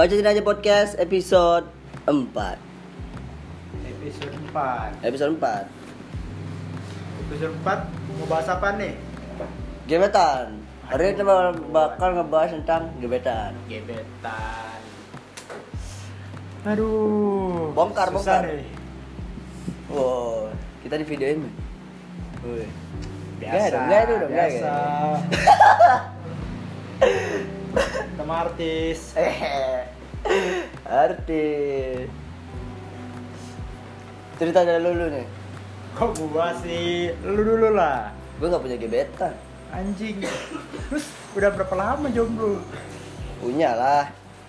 Bacain aja podcast episode 4 Episode 4 Episode 4 Episode 4 mau bahas apa nih? Gebetan. Hari ini kita bakal, bakal ngebahas tentang gebetan. Gebetan. Aduh Bongkar, susah bongkar. nih. Wow Kita di videoin nih Woi. Biasa enggak itu dong, enggak, Biasa Teman artis. Eh Artis. Cerita dari lu, lu nih. Kok gua sih? Lu dulu lah. Gue gak punya gebetan. Anjing. Terus udah berapa lama jomblo? Punya lah.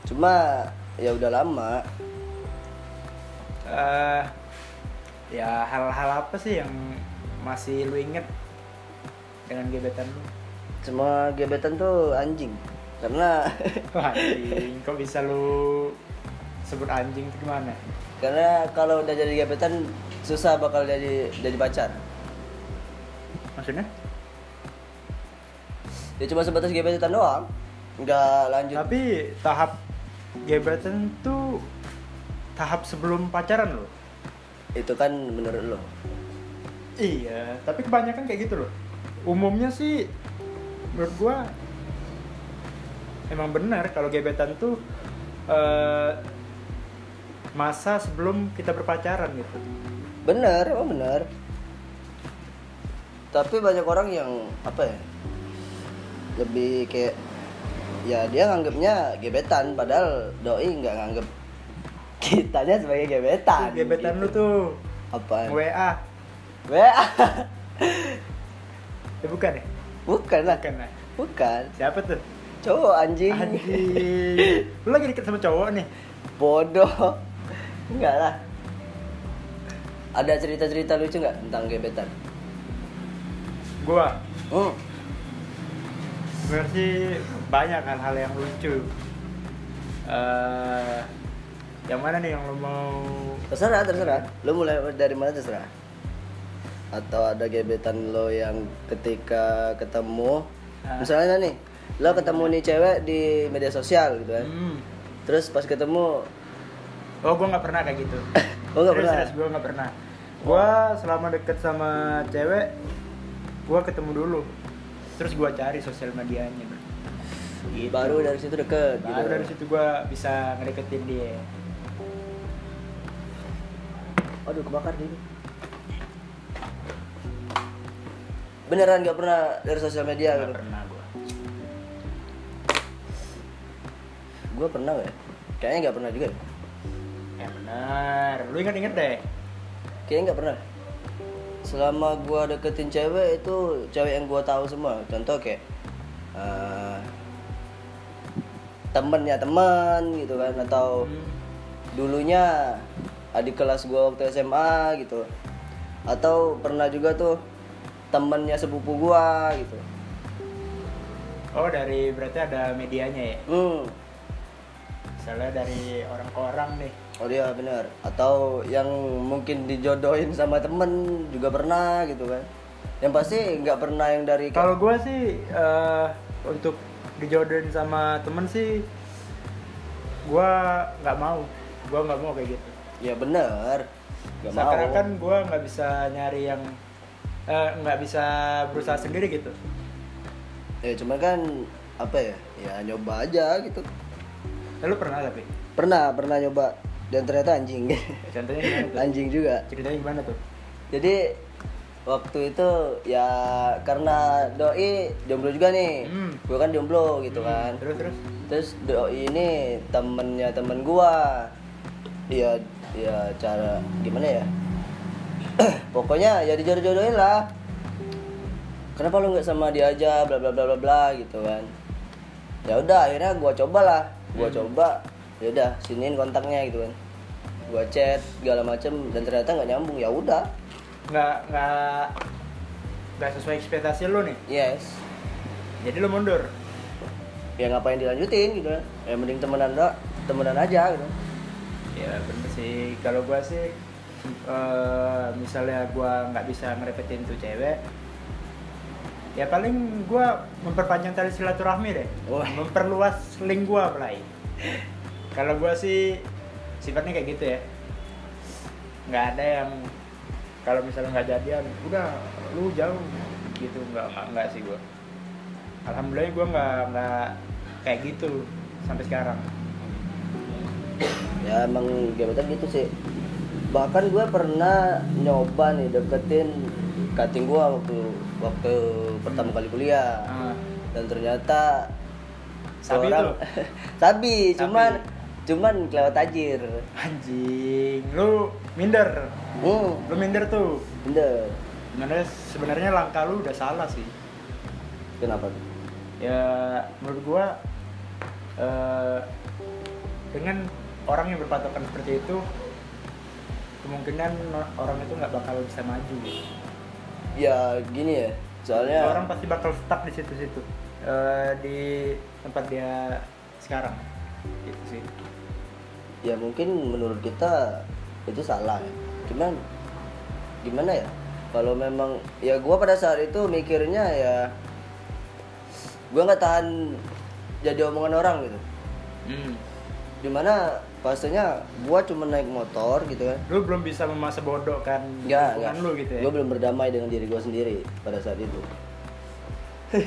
Cuma ya udah lama. Eh ya hal-hal apa sih yang masih lu inget dengan gebetan lu? Semua gebetan tuh anjing Karena anjing, kok bisa lu sebut anjing itu gimana? Karena kalau udah jadi gebetan Susah bakal jadi jadi pacar Maksudnya? Ya cuma sebatas gebetan doang Nggak lanjut Tapi tahap gebetan tuh tahap sebelum pacaran loh. Itu kan menurut lo Iya, tapi kebanyakan kayak gitu loh. Umumnya sih menurut gua emang benar kalau gebetan tuh eh, masa sebelum kita berpacaran gitu. Bener, oh bener Tapi banyak orang yang apa ya Lebih kayak Ya dia nganggapnya gebetan Padahal doi nggak nganggep kitanya sebagai gebetan gebetan lu gitu. tuh Apaan? WA. WA Eh, bukan ya? Bukan lah Bukan lah. Bukan Siapa tuh? Cowok anjing Anjing. Lu lagi deket sama cowok nih. Bodoh Enggak lah Ada cerita-cerita lucu nggak tentang gebetan? Gua Hmm. Sih banyak hal-hal yang lucu. eh yang mana nih yang lo mau? Terserah, terserah. Lo mulai dari mana terserah. Atau ada gebetan lo yang ketika ketemu, Ah. misalnya nih, lo ketemu nih cewek di media sosial gitu kan. Hmm. Terus pas ketemu, Oh, gua nggak pernah kayak gitu. Oh, nggak pernah? gua nggak pernah. Gua selama deket sama cewek, gua ketemu dulu. Terus gua cari sosial medianya. bro. Gitu. baru dari situ deket gitu. Baru dari situ gua bisa ngedeketin dia. Aduh, kebakar gini. Beneran nggak pernah dari sosial media Nggak gitu? pernah Gue pernah gak ya? Kayaknya nggak pernah juga. ya. Ya benar. Lu inget-inget deh. Kayaknya nggak pernah. Selama gua deketin cewek itu cewek yang gua tahu semua. Contoh kayak eh, temennya teman gitu kan atau Hmm. dulunya adik kelas gua waktu SMA gitu. Atau pernah juga tuh temennya sepupu gua gitu. Oh dari berarti ada medianya ya? Hmm. Misalnya dari orang ke orang nih. Oh iya benar. Atau yang mungkin dijodohin sama temen juga pernah gitu kan. Yang pasti nggak pernah yang dari Kalau gue sih eh, untuk dijodohin sama temen sih, gue nggak mau. Gue nggak mau kayak gitu. Ya bener Gak mau Seakan-akan gue nggak bisa nyari yang eh, nggak bisa berusaha sendiri gitu. Ya cuma kan Apa ya Ya nyoba aja gitu Lalu pernah tapi? Pernah Pernah nyoba. Dan ternyata anjing. Contohnya gimana tuh? Anjing juga. Ceritanya gimana tuh? Jadi Waktu itu Ya Karena Doi Jomblo juga nih. Hmm. Gue kan jomblo gitu kan. Terus terus? Terus Doi ini Temennya temen gua. Iya Ya cara Gimana ya? Pokoknya ya dijodoh-jodohin lah. Kenapa lu nggak sama dia aja? Bla bla bla bla bla gitu kan. Ya udah akhirnya gua coba gua Hmm. coba ya udah siniin kontaknya gitu kan gua chat segala macem dan ternyata nggak nyambung ya udah Nggak nggak nggak sesuai ekspektasi lu nih. yes Jadi lu mundur. ya ngapain dilanjutin gitu kan ya mending temenan dah temenan aja gitu Ya bener sih. Kalau gua sih eh, misalnya gua nggak bisa ngerepetin tuh cewek, ya paling gua memperpanjang tali silaturahmi deh. Wah. Memperluas link gua mulai. kalau gua sih sifatnya kayak gitu ya nggak ada yang kalau misalnya nggak jadian udah lu jauh gitu nggak nggak, sih gua alhamdulillah gua nggak nggak kayak gitu sampai sekarang ya emang gebetan gitu sih bahkan gue pernah nyoba nih deketin kating gue waktu waktu pertama kali kuliah. Ah, dan ternyata Sabi seorang- sabi Sabi. cuman cuman kelewat tajir. Anjing lu minder? Hmm. Lu minder tuh? Bener sebenarnya sebenarnya langkah lu udah salah sih. Kenapa tuh? Ya menurut gua eh, dengan orang yang berpatokan seperti itu kemungkinan orang itu nggak bakal bisa maju ya gini ya. Soalnya orang pasti bakal stuck di situ-situ. Eh, di tempat dia sekarang. Gitu sih. Ya mungkin menurut kita itu salah ya. Cuman gimana ya? Kalau memang ya gua pada saat itu mikirnya ya gua nggak tahan jadi omongan orang gitu. Hmm. di mana pastinya gua cuma naik motor gitu kan lu belum bisa memasa bodoh kan lingkungan enggak. lu gitu ya Gua belum berdamai dengan diri gua sendiri pada saat itu.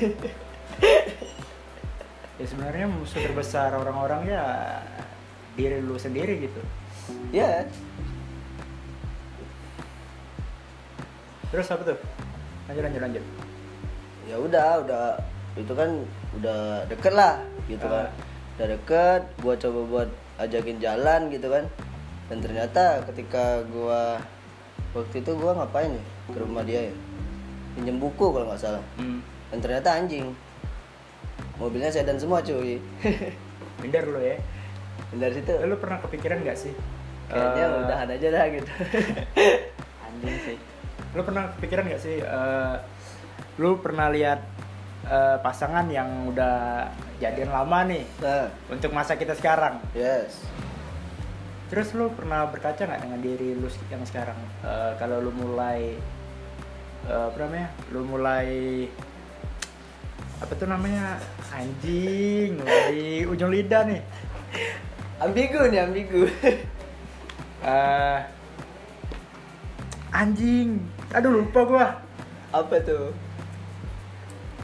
ya sebenarnya musuh terbesar orang-orang ya diri lu sendiri gitu Ya, terus apa tuh lanjut lanjut lanjut ya udah, udah itu kan udah deket lah gitu kan. Ah. Udah deket, gua coba buat ajakin jalan gitu kan. Dan ternyata ketika gua waktu itu gua ngapain ya ke rumah dia ya. Pinjem buku kalau nggak salah. hmm. Dan ternyata anjing. Mobilnya sedan semua cuy. minder lu ya Dan dari situ lu pernah kepikiran nggak sih kayaknya Eh, udahan aja dah gitu. anjing sih lu pernah kepikiran nggak sih eh, lu pernah lihat eh, pasangan yang udah jadian lama nih nah, untuk masa kita sekarang. Yes. terus lu pernah berkaca nggak dengan diri lu yang sekarang? Eh, kalau lu mulai eh, apa namanya? Lu mulai apa tuh namanya? Anjing di ujung lidah nih. Ambigu nih, ambigu. Eh, anjing. Aduh lupa gua. Apa tuh?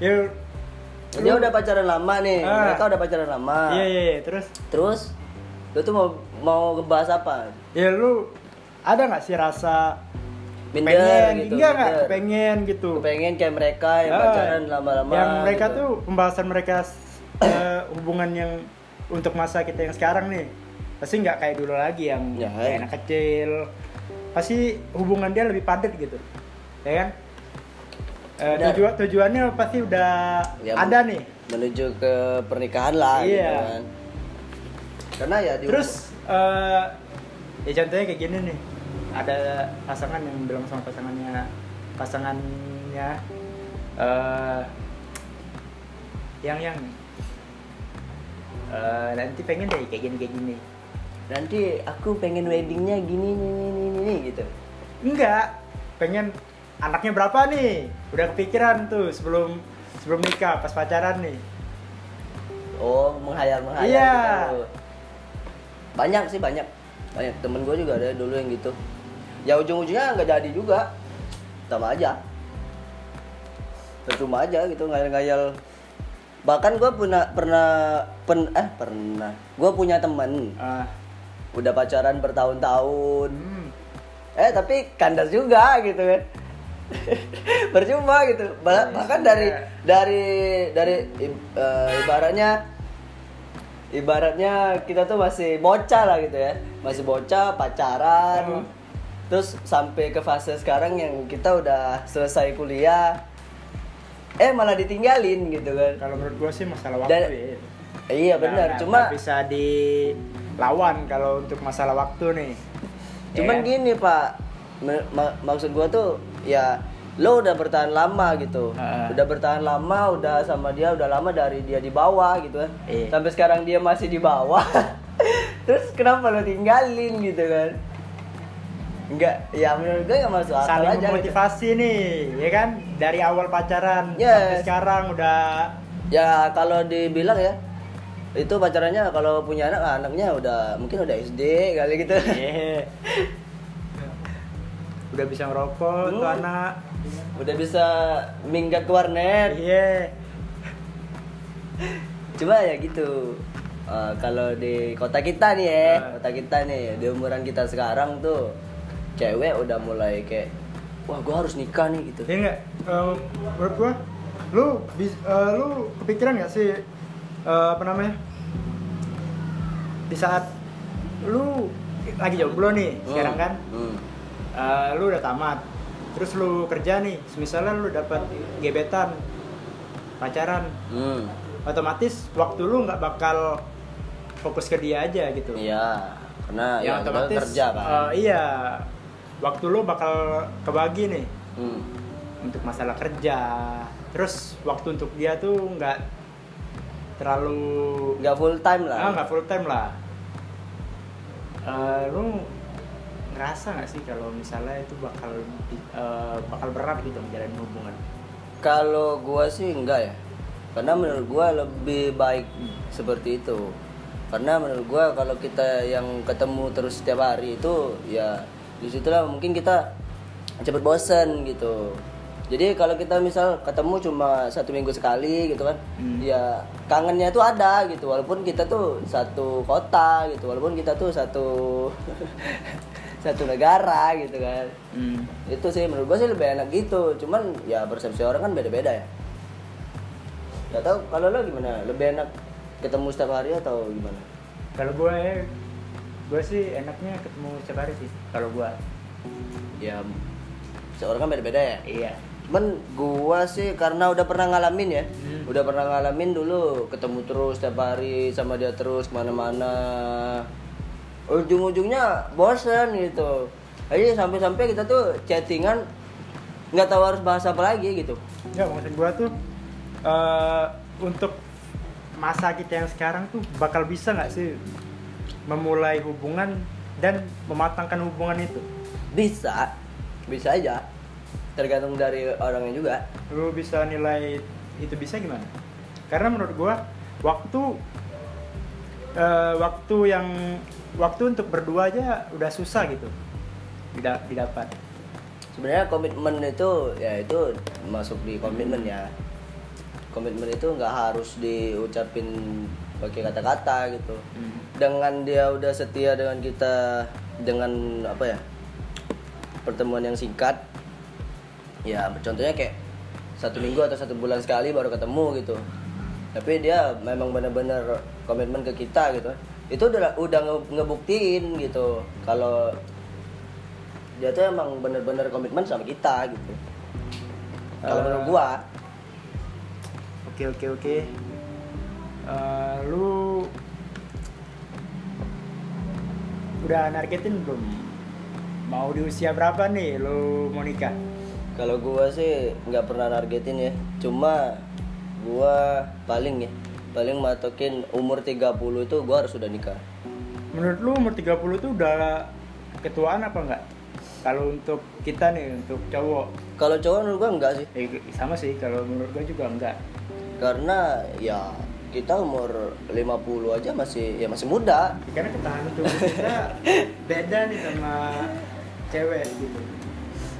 Ya Dia udah pacaran lama nih. Ah. Mereka udah pacaran lama. iya iya iya. terus Terus lu tuh mau mau ngebahas apa? ya lu ada nggak sih rasa Minder pengen gitu. enggak nggak pengen gitu Kepengen kayak mereka yang Ah, pacaran lama-lama. yang mereka gitu. tuh pembahasan mereka eh, hubungan yang untuk masa kita yang sekarang nih pasti nggak kayak dulu lagi yang Ya, kayak ya. anak kecil pasti hubungan dia lebih padat gitu ya kan Eh, Benar. tujuan tujuannya pasti udah Ya, ada nih menuju ke pernikahan lah gitu Iya. kan. Karena ya di terus eh ya contohnya kayak gini nih ada pasangan yang bilang sama pasangannya pasangannya eh yang yang eh, nanti pengen deh kayak gini kayak gini nanti aku pengen weddingnya gini nih nih, nih, nih, gitu. enggak pengen anaknya berapa nih udah kepikiran tuh sebelum sebelum nikah pas pacaran nih Oh, menghayal menghayal. Iya. gitu. Banyak sih banyak. Banyak temen gue juga ada dulu yang gitu. Ya ujung-ujungnya nggak jadi juga. Sama aja. Percuma aja gitu ngayal-ngayal. Bahkan gue pernah pernah pen, eh pernah. Gue punya temen Ah, udah pacaran bertahun-tahun. hmm, Eh tapi kandas juga gitu kan. Percuma gitu. Bah- Iya, bahkan iya. dari dari dari i- eh, ibaratnya ibaratnya kita tuh masih bocah lah gitu ya. Masih bocah pacaran. Hmm. Terus sampai ke fase sekarang yang kita udah selesai kuliah. Eh malah ditinggalin gitu kan. kalau menurut gua sih masalah waktu Dan- ya Iya benar, cuma bisa dilawan kalau untuk masalah waktu nih Cuman Ya kan? gini pak, ma- maksud gua tuh ya lo udah bertahan lama gitu, Heeh. udah bertahan lama, udah sama dia udah lama dari dia di bawah gitu kan, Iya. sampai sekarang dia masih di bawah, terus kenapa lo tinggalin gitu kan? Enggak, ya menurut gue nggak masuk akal saling aja. gitu. memotivasi nih ya kan dari awal pacaran Yes. sampai sekarang udah Ya kalau dibilang ya, itu pacarannya kalau punya anak anaknya udah mungkin udah SD kali gitu Iya. Udah bisa ngerokok tuh Hmm. anak. udah bisa minggat ke warnet Iya. Coba ya gitu. Eh, kalau di kota kita nih ya, Ah. kota kita nih di umuran kita sekarang tuh cewek udah mulai kayak wah gua harus nikah nih gitu. Iya nggak? Eh, menurut gua, lu bis, eh, lu kepikiran nggak sih eh, apa namanya? Di saat lu lagi jomblo nih sekarang kan, Hmm. Eh, lu udah tamat, terus lu kerja nih, misalnya lu dapat gebetan, pacaran, Hmm. otomatis waktu lu nggak bakal fokus ke dia aja gitu. Iya, karena Ya, ya, kita kerja kan. eh, iya, waktu lu bakal kebagi nih Hmm. untuk masalah kerja. Terus waktu untuk dia tuh nggak terlalu Nggak full time lah. ah nggak full time lah. Eh, lu ngerasa nggak sih kalau misalnya itu bakal eh, bakal berat gitu menjalin hubungan? Kalau gua sih enggak ya. Karena menurut gua lebih baik seperti itu. Karena menurut gua kalau kita yang ketemu terus setiap hari itu ya di situlah mungkin kita cepet bosen gitu. Jadi kalau kita misal ketemu cuma satu minggu sekali gitu kan, Hmm. ya kangennya tuh ada gitu. Walaupun kita tuh satu kota gitu, walaupun kita tuh satu satu negara gitu kan Hmm. itu sih menurut gue sih lebih enak gitu cuman ya persepsi orang kan beda-beda ya Gak tau kalau lo gimana lebih enak ketemu setiap hari atau gimana Kalau gue ya, gue sih enaknya ketemu setiap hari sih. Kalau gue, ya seorang kan beda-beda ya iya. cuman gua sih karena udah pernah ngalamin ya Hmm. udah pernah ngalamin dulu ketemu terus setiap hari sama dia terus ke mana-mana ujung-ujungnya bosen gitu. Aja sampai-sampai kita tuh chattingan nggak tahu harus bahas apa lagi gitu. Enggak, maksud gua tuh eh untuk masa kita yang sekarang tuh bakal bisa nggak sih memulai hubungan dan mematangkan hubungan itu? bisa. Bisa aja. Tergantung dari orangnya juga. Lu bisa nilai itu bisa gimana? Karena menurut gua waktu eh, waktu yang waktu untuk berdua aja udah susah gitu. Tidak didapat. sebenarnya komitmen itu ya itu masuk di komitmen ya komitmen itu nggak harus diucapin pakai kata-kata gitu dengan dia udah setia dengan kita dengan apa ya pertemuan yang singkat ya contohnya kayak satu minggu atau satu bulan sekali baru ketemu gitu tapi dia memang benar-benar komitmen ke kita gitu itu udah udah nge- ngebuktiin gitu kalau dia tuh emang bener-bener komitmen sama kita gitu kalau Eh, menurut gua Oke oke oke. Eh, lu udah nargetin belum? Mau di usia berapa nih lu mau nikah? kalau gua sih nggak pernah nargetin ya cuma gua paling ya paling matokin umur 30 itu gua harus sudah nikah Menurut lu umur 30 tuh udah ketuaan apa enggak? Kalau untuk kita nih untuk cowok, kalau cowok menurut gua enggak sih eh, sama sih kalau menurut gua juga enggak. karena ya kita umur 50 aja masih ya masih muda Karena ketahanan tubuh kita beda nih sama cewek gitu.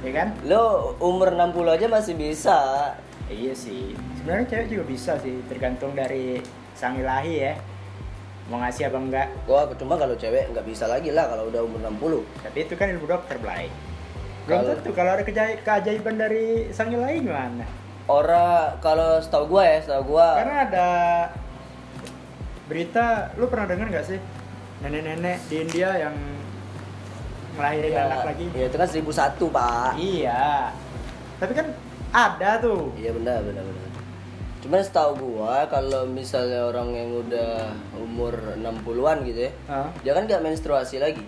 Ya kan? lo umur 60 aja masih bisa Iya sih. Sebenarnya cewek juga bisa sih, tergantung dari sang ilahi ya. Mau ngasih apa enggak. gua cuma kalau cewek nggak bisa lagi lah kalau udah umur 60 Tapi itu kan ilmu dokter, Blay. Belum tentu kalau ada keajaiban dari sang ilahi gimana? orang kalau setahu gua ya setahu gua Karena ada berita, lu pernah dengar nggak sih? Nenek-nenek di India yang ngelahirin ya, anak lagi. ya itu kan 1001 pak Iya. Tapi kan ada tuh. Iya benar benar benar. Cuman setahu gua kalau misalnya orang yang udah umur 60-an gitu ya, Hah? dia kan nggak menstruasi lagi.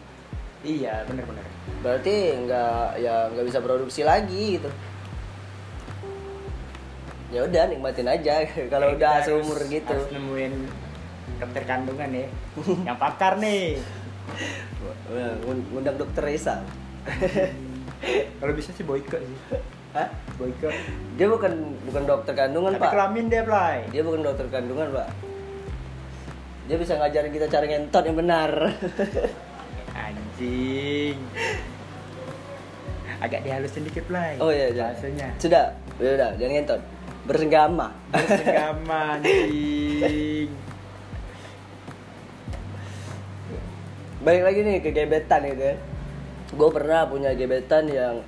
Iya, bener-bener. Berarti nggak ya nggak bisa produksi lagi gitu. Ya udah nikmatin aja kalau udah kita seumur harus- gitu. Harus nemuin dokter kandungan ya. yang pakar nih. Ngundang dokter Reza. Kalau bisa sih Boyke sih. Hah? Dia bukan bukan dokter kandungan, Tapi Pak. kelamin dia, Blay. Dia bukan dokter kandungan, Pak. dia bisa ngajarin kita cara ngentot yang benar Anjing. Agak dihalusin dikit lah. oh iya. Bahasanya. sudah ya udah jangan ngentot bersenggama Bersenggama anjing. balik lagi nih ke gebetan gitu ya gue pernah punya gebetan yang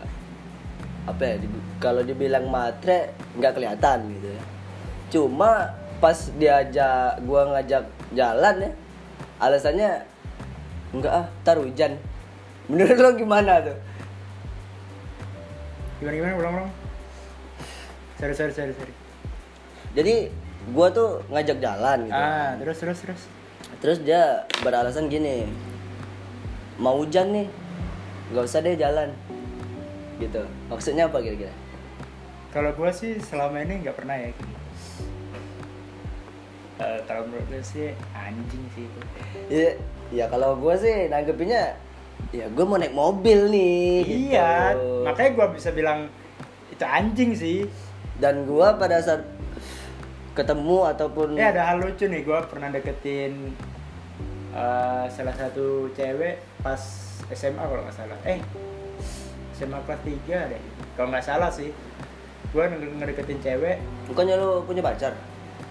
apa ya di- kalau dibilang matre nggak kelihatan gitu ya cuma pas diajak gue ngajak jalan ya alasannya enggak ah tar hujan menurut lo gimana tuh Gimana gimana ulang ulang. Sorry sorry sorry sorry. jadi gue tuh ngajak jalan gitu Ah, terus terus terus. terus dia beralasan gini mau hujan nih nggak usah deh jalan gitu maksudnya apa kira-kira Kalau gua sih selama ini nggak pernah ya. Eh, kalau menurut gue sih anjing sih itu. Iya, ya kalau gue sih nanggepinnya ya gue mau naik mobil nih. Iya, gitu. makanya gua bisa bilang itu anjing sih. Dan gue pada saat ketemu ataupun Eh ada hal lucu nih, gua pernah deketin eh, salah satu cewek pas SMA kalau nggak salah. Eh SMA kelas 3 deh. Kalau nggak salah sih. Gua nge- ngedeketin cewek bukannya lo punya pacar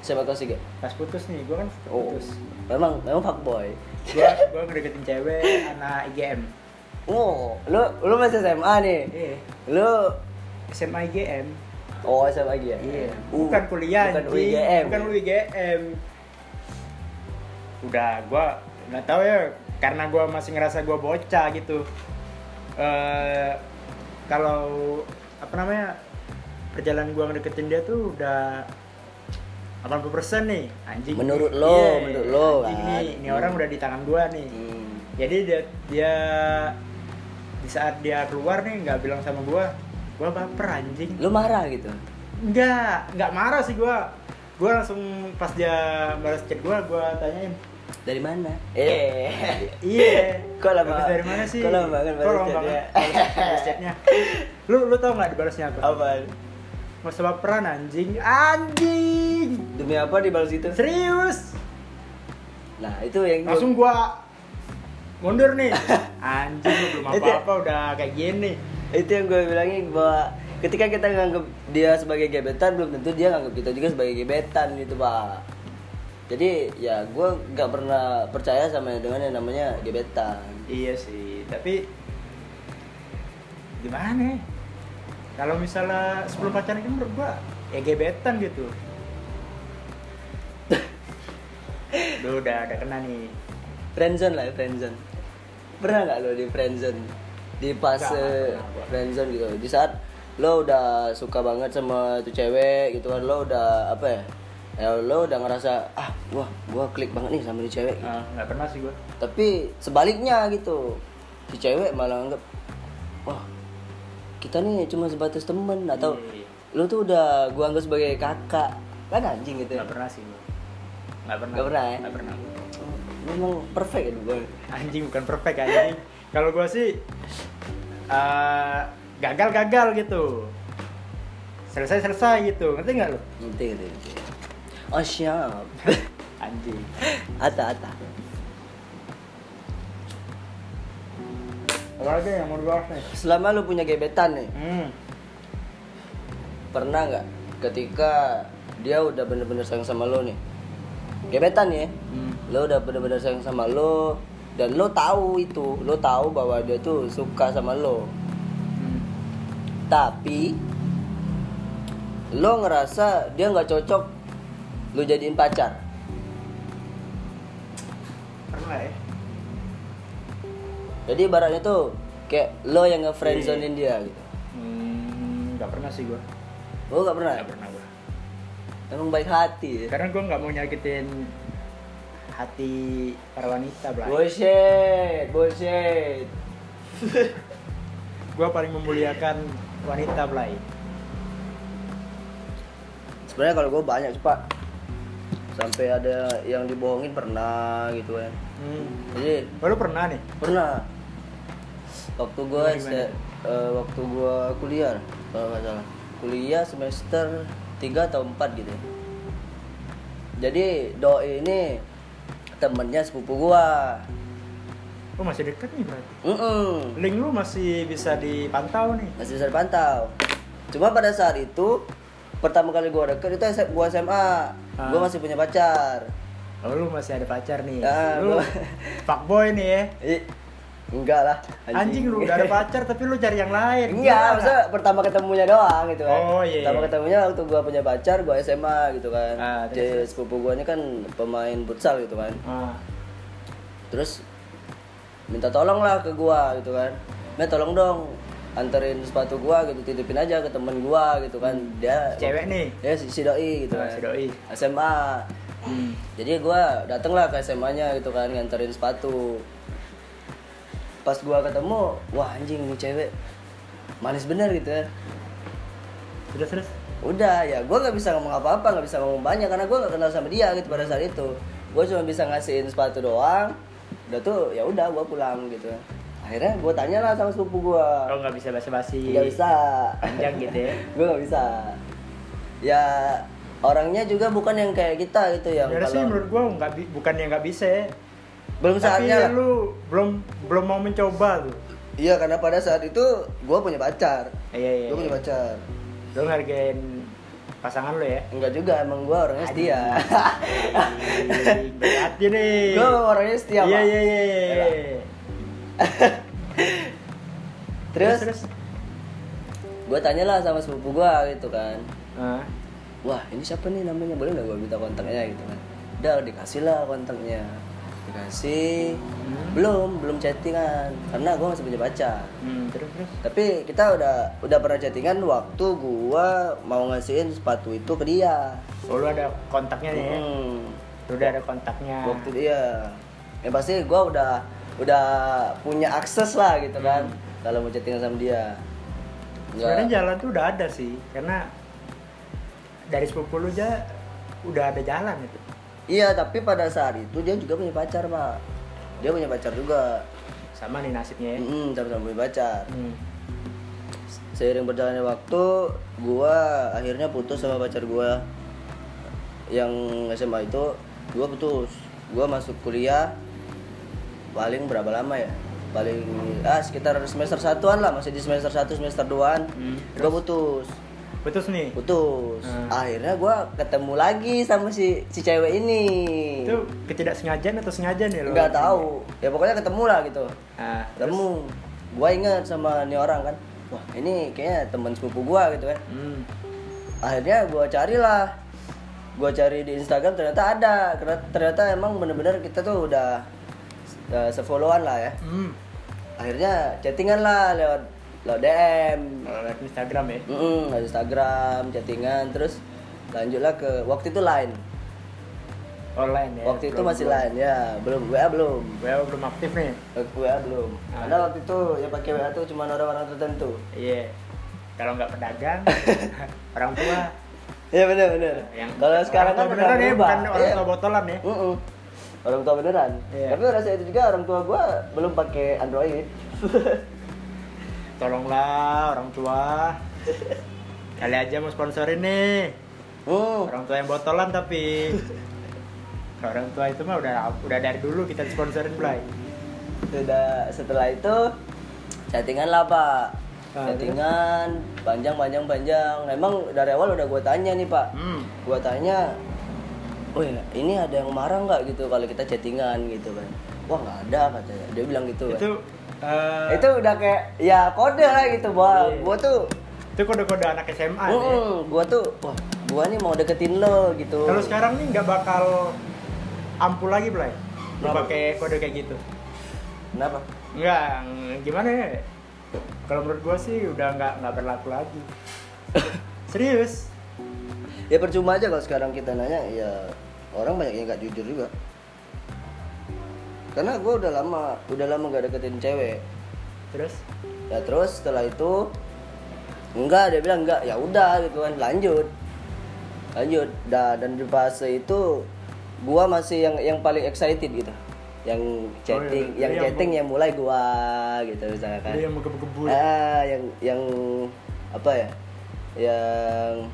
siapa kelas tiga? pas putus nih, gua kan Oh, putus. memang memang fuckboy. Gua gua ngedeketin cewek anak IGM. Oh, lo lo masih SMA nih. Iya. Lo SMA IGM. oh SMA ya? Iya. Uh, Bukan kuliah bukan anjing. UIGM. Bukan UIGM. Udah gua nggak tahu ya karena gua masih ngerasa gua bocah gitu. Eh kalau apa namanya? Perjalanan gua ngedeketin dia tuh udah 80% nih anjing. Menurut lo, Iya, menurut lo, anjing kan. nih, ini orang Hmm. udah di tangan gua nih. Hmm. Jadi dia dia di saat dia keluar nih nggak bilang sama gua, gua baper anjing. Lo marah gitu? Enggak, enggak marah sih gua. Gua langsung pas dia balas chat gua, gua tanyain, Dari mana? Eh. "Iya, Kok lama? habis dari mana sih?" Kok lama banget balas chatnya? banget balas- chatnya. Lu lu tau nggak dibalasnya apa? Apaan? Masa baperan anjing. Anjing. Demi apa dibalas itu? Serius. Nah, itu yang Langsung gua mundur nih. Anjing lu belum apa-apa udah kayak gini. itu yang gue bilangin bahwa ketika kita nganggap dia sebagai gebetan belum tentu dia nganggap kita juga sebagai gebetan gitu pak jadi ya gue nggak pernah percaya sama dengan yang namanya gebetan Iya sih, tapi gimana? ya? Kalau misalnya sebelum pacaran kan menurut gua ya gebetan gitu. Duh, udah ada kena nih. friendzone lah ya, friendzone pernah nggak lo di friendzone di fase pernah. friendzone gitu di saat lo udah suka banget sama tuh cewek gitu kan lo udah apa ya ya lo udah ngerasa ah wah gua klik banget nih sama nih cewek gitu. Ah, nggak pernah sih gua. tapi sebaliknya gitu si cewek malah anggap wah kita nih cuma sebatas temen atau Iya, iya. lu tuh udah gua anggap sebagai kakak kan anjing gitu Nggak pernah sih gua. Nggak pernah. Nggak pernah ya? Nggak pernah. Oh, memang perfect ya gua Anjing bukan perfect anjing. Kalau gua sih eh, gagal-gagal gitu. Selesai-selesai gitu. Ngerti nggak ngerti ngerti ngerti. Oh siap Anjing. ata ata yang mau dibahas nih? selama lu punya gebetan nih Hmm. pernah nggak ketika dia udah bener-bener sayang sama lo nih gebetan ya Hmm. lo udah bener-bener sayang sama lo dan lo tahu itu lo tahu bahwa dia tuh suka sama lo Hmm. tapi lo ngerasa dia nggak cocok lo jadiin pacar Pernah ya? jadi ibaratnya tuh kayak lo yang nge-friendzonein dia gitu Hmm, nggak pernah sih gua. lo nggak pernah Nggak pernah gua. emang baik hati ya? Karena gua nggak mau nyakitin hati para wanita, Blay. bullshit bullshit Gua paling memuliakan wanita, Blay. sebenarnya kalau gue banyak sih pak sampai ada yang dibohongin pernah gitu kan Hmm. jadi Oh, lu pernah nih? pernah waktu gue Gimana, gimana? waktu gue kuliah kalau nggak salah kuliah semester 3 atau 4 gitu jadi doi ini temennya sepupu gua Oh masih deket nih berarti. Mm-mm. Link lu masih bisa dipantau nih. masih bisa dipantau cuma pada saat itu pertama kali gua deket itu gua SMA gua Ah. masih punya pacar Oh lu masih ada pacar nih. Ah, lu gua- fuckboy nih ya. Ih, enggak lah Anjing lu udah ada pacar tapi lu cari yang lain. Enggak, maksudnya pertama ketemunya doang gitu kan. Oh, iya, Pertama iya. ketemunya waktu gua punya pacar, gua SMA gitu kan. Ah, Jadi sepupu gua ini kan pemain futsal gitu kan. Ah. Terus minta tolong lah ke gua gitu kan. Nah, tolong dong anterin sepatu gua gitu, titipin aja ke temen gua gitu kan. Dia Cewek nih. Ya si, si doi gitu Ah, kan. si doi. SMA. Hmm. Jadi gua dateng lah ke SMA-nya gitu kan nganterin sepatu. Pas gua ketemu, wah anjing ini cewek manis bener gitu kan. Terus terus. Udah ya, gua nggak bisa ngomong apa-apa, nggak bisa ngomong banyak karena gua nggak kenal sama dia gitu pada saat itu. Gua cuma bisa ngasihin sepatu doang. Udah tuh ya udah gua pulang gitu. Akhirnya gua tanya lah sama sepupu gua. Oh nggak bisa basa-basi. Nggak bisa. Panjang gitu ya. gua nggak bisa. Ya orangnya juga bukan yang kayak kita gitu yang Sebenarnya sih kalau menurut gua nggak bi- bukan yang nggak bisa ya. belum Tapi saatnya lah. lu belum belum mau mencoba tuh. Iya karena pada saat itu gue punya pacar. Iya iya. Gue punya iya. pacar. Lu ngargain pasangan lu ya. Enggak juga emang gue orangnya setia. Berarti nih. gue orangnya setia. Iya Pak. iya iya. Iya. Terus, terus. gue tanya lah sama sepupu gue gitu kan. Ah. Wah ini siapa nih namanya boleh nggak gue minta kontaknya gitu kan. Udah dikasih lah kontaknya. Dikasih. Hmm. Belum belum chattingan karena gue masih punya pacar. Hmm, terus terus. Tapi kita udah udah pernah chattingan waktu gua mau ngasihin sepatu itu ke dia. Oh, lu ada kontaknya ya. Hmm. Lu udah ada kontaknya. waktu dia ya pasti gue udah udah punya akses lah gitu kan. Kalau mau chattingan sama dia. Sebenarnya jalan tuh udah ada sih, karena dari sepupu lu aja udah ada jalan itu. iya tapi pada saat itu dia juga punya pacar pak. Dia punya pacar juga. Sama nih nasibnya ya. mm sama-sama punya pacar. Hmm. seiring berjalannya waktu gua akhirnya putus sama pacar gua. Yang SMA itu gua putus. Gua masuk kuliah paling berapa lama ya? Paling ah sekitar semester satuan lah masih di semester 1 semester 2an Hmm, gua putus. Putus nih. putus. Hmm. akhirnya gua ketemu lagi sama si si cewek ini. Itu ketidaksengajaan atau sengaja nih lo? nggak tahu. Ya pokoknya ketemu lah gitu. Nah, ketemu. gua ingat sama nih orang kan. Wah ini kayaknya teman sepupu gua gitu kan. Hmm. akhirnya gua carilah. Gua cari di Instagram ternyata ada. Ternyata emang bener-bener kita tuh udah uh, sefollowan lah ya Hmm. akhirnya chattingan lah lewat lewat DM Kalau liat Instagram ya. Mm-mm, lewat Instagram chattingan terus lanjutlah ke waktu itu line Online ya. waktu itu belum- masih line ya belum WA belum WA belum aktif nih. WA belum Ah. karena waktu itu yang pakai WA tuh cuma orang-orang tertentu Iya. Kalau nggak pedagang, orang tua. Iya bener. Yang Kalau sekarang kan beneran ya, bukan orang tua botolan ya. Mm-mm. Orang tua beneran. Iya. Tapi rasa itu juga orang tua gua belum pakai Android. Tolonglah orang tua. Kali aja mau sponsorin nih. Hmm. Orang tua yang botolan tapi orang tua itu mah udah udah dari dulu kita sponsorin Blay. Sudah setelah itu chattingan lah pak. Ah, Chattingan panjang panjang panjang. Emang dari awal udah gua tanya nih pak. Hmm. Gua tanya, oh ya ini ada yang marah nggak gitu kalau kita chattingan gitu kan? Wah nggak ada katanya. Dia bilang gitu kan. Itu eh, itu udah kayak ya kode lah gitu bahwa Iya. gua tuh itu kode-kode anak SMA nih. Mm, gua tuh wah gua nih mau deketin lo gitu Kalau sekarang nih nggak bakal ampuh lagi. Lu Kenapa? pakai kode kayak gitu. kenapa Enggak, gimana ya? Kalau menurut gua sih udah nggak nggak berlaku lagi. Serius? ya percuma aja kalau sekarang kita nanya ya orang banyak yang nggak jujur juga. Karena gua udah lama udah lama gak deketin cewek. Terus? ya terus setelah itu enggak dia bilang enggak. Ya udah gitu kan lanjut. Lanjut. Da, dan di fase itu gua masih yang yang paling excited gitu. Yang chatting iya. yang Iya, chatting yang mulai gua gitu misalkan. Lu yang menggebu-gebu. ah yang yang apa ya? Yang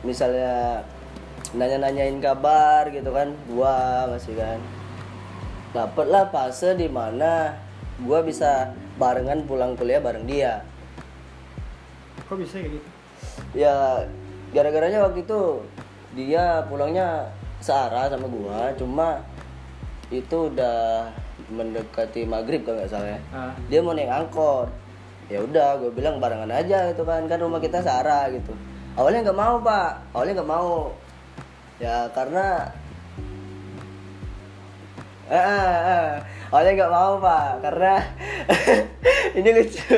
misalnya nanya-nanyain kabar gitu kan. Gua masih kan. Dapet lah fase di mana gue bisa barengan pulang kuliah bareng dia. Kok bisa kayak gitu? Ya gara-garanya waktu itu dia pulangnya searah sama gua cuma itu udah mendekati maghrib kalau nggak salah ya. Ah. dia mau naik angkot. Ya udah gue bilang barengan aja gitu kan. Kan rumah kita searah gitu. Awalnya nggak mau pak. Awalnya nggak mau ya karena eh, eh, eh. awalnya nggak mau pak. Karena ini lucu.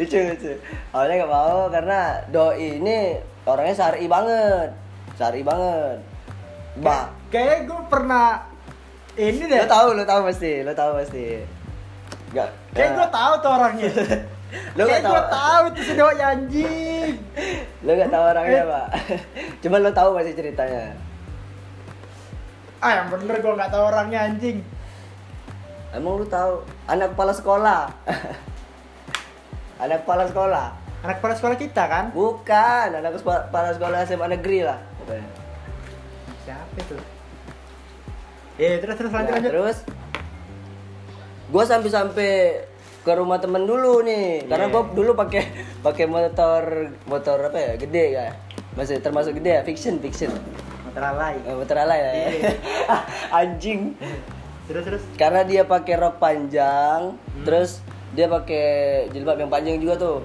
Lucu lucu. Awalnya nggak mau karena doi ini orangnya syari banget. Syari banget. Mbak, kayak gue pernah ini deh. Lo tahu lo tahu pasti lo tahu pasti. Nggak. Kayak gue tahu tuh orangnya lo kayak nggak tahu. gue tahu itu si doi anjing. Lo nggak tahu orangnya pak? Cuma lo tahu pasti ceritanya? Ah yang bener gue nggak tahu orangnya anjing. Emang lu tahu? Anak kepala sekolah. Anak kepala sekolah. Anak kepala sekolah kita kan? Bukan anak kepa- kepala sekolah SMA negeri lah siapa itu? Eh terus terus lanjut Nah, lanjut. terus? Gue sampai sampai ke rumah temen dulu nih. Karena Iya. gue dulu pakai pakai motor motor apa ya? Gede ya. Masih termasuk gede ya? Fiction fiction. Motor alay. Eh, motor ala ya. Iya. anjing. Terus terus? Karena dia pakai rok panjang Hmm. terus dia pakai jilbab yang panjang juga tuh.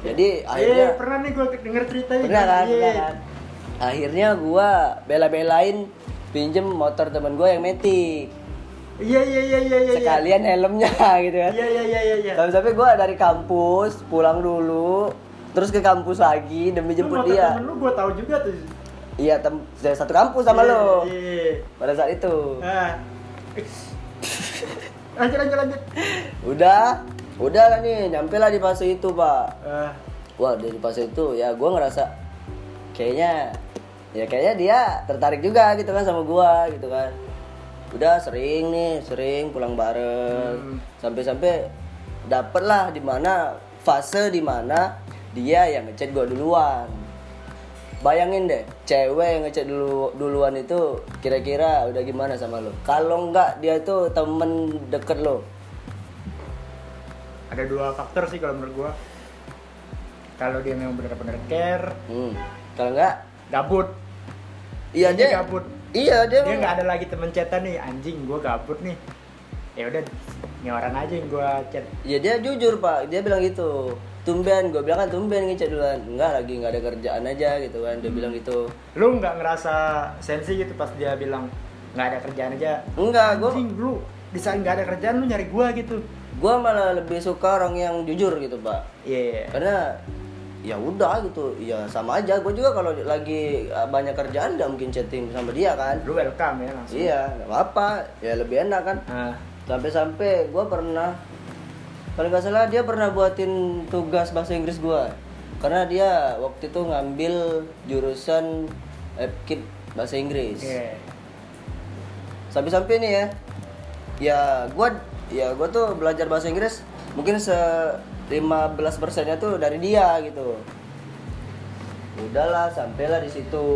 Jadi eh akhirnya pernah nih gue denger ceritanya. Pernah kan, Iya. pernah kan? Akhirnya gua bela-belain pinjem motor temen gua yang metik iya iya iya iya iya. Sekalian helmnya gitu kan. Iya iya iya iya. Iya sampai-sampai gua dari kampus pulang dulu terus ke kampus lagi demi Lu jemput motor dia. temen lu gue tahu juga tuh. Iya tem saya satu kampus sama Iya, lo iya pada saat itu. Ah. Lanjut lanjut lanjut. Udah udah kan nih nyampe lah di fase itu pak. Ah. Wah dari fase itu ya gua ngerasa kayaknya ya kayaknya dia tertarik juga gitu kan sama gua gitu kan udah sering nih sering pulang bareng. Hmm. sampai-sampai dapet lah di mana fase di mana dia yang ngechat gua duluan. Bayangin deh cewek yang ngechat dulu duluan itu kira-kira udah gimana sama lo? Kalau enggak dia tuh temen deket lo. Ada dua faktor sih kalau menurut gua. Kalau dia memang benar-benar care. Hmm. kalau enggak? Gabut. Iya Dia dia gabut iya dia, dia nggak ada lagi temen chatan nih anjing gua gabut nih. Ya udah ini orang aja yang gua chat. Ya dia jujur pak, dia bilang gitu. Tumben, gue bilang kan tumben ngechat duluan. Enggak lagi nggak ada kerjaan aja gitu kan. Dia bilang gitu. Lu nggak ngerasa sensi gitu pas dia bilang nggak ada kerjaan aja? Enggak, gue anjing lu di saat nggak ada kerjaan lu nyari gua gitu. Gua malah lebih suka orang yang jujur gitu pak. Iya. Karena ya udah gitu. Ya sama aja. Gue juga kalau lagi uh, banyak kerjaan nggak mungkin chatting sama dia kan. Lu welcome ya langsung. Iya nggak apa-apa. Ya lebih enak kan. Ah, sampai-sampai gue pernah kalau nggak salah dia pernah buatin tugas bahasa Inggris gue karena dia waktu itu ngambil jurusan FKIP bahasa Inggris. Oke. Sampai-sampai nih ya ya gue ya gue tuh belajar bahasa Inggris mungkin se 15 persennya tuh dari dia gitu. Udahlah sampailah di situ.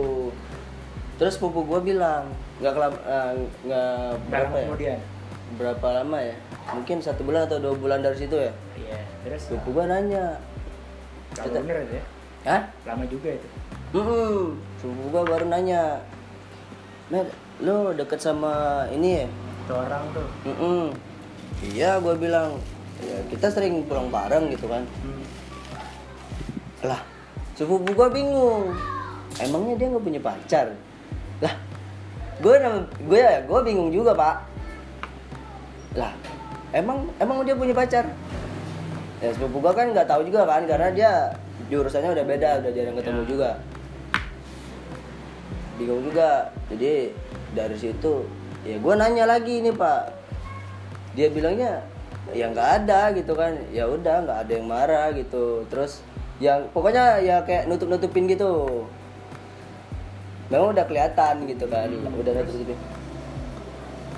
Terus pupu gue bilang nggak kelam eh, nggak Berapa berapa ya? kemudian? Berapa lama ya? Mungkin satu bulan atau dua bulan dari situ ya? Iya terus? Pupu gue nanya. Kalau bener ya? Hah? lama juga itu? Hmm, pupu gue baru nanya Med, lo deket sama ini ya? itu orang tuh. Mm-mm. Iya, gue bilang ya kita sering pulang bareng gitu kan. hmm. Lah, sepupu gue bingung. Emangnya dia nggak punya pacar? Lah, gue gue ya gue bingung juga pak. Lah, emang emang dia punya pacar? Ya sepupu gue kan nggak tahu juga kan karena dia jurusannya udah beda, udah jarang ketemu Ya. juga. Bingung juga. Jadi dari situ ya gue nanya lagi nih pak. Dia bilangnya ya nggak ada gitu kan. Ya udah nggak ada yang marah gitu. Terus yang pokoknya ya kayak nutup nutupin gitu. Memang udah kelihatan gitu kan, udah nutup nutupin.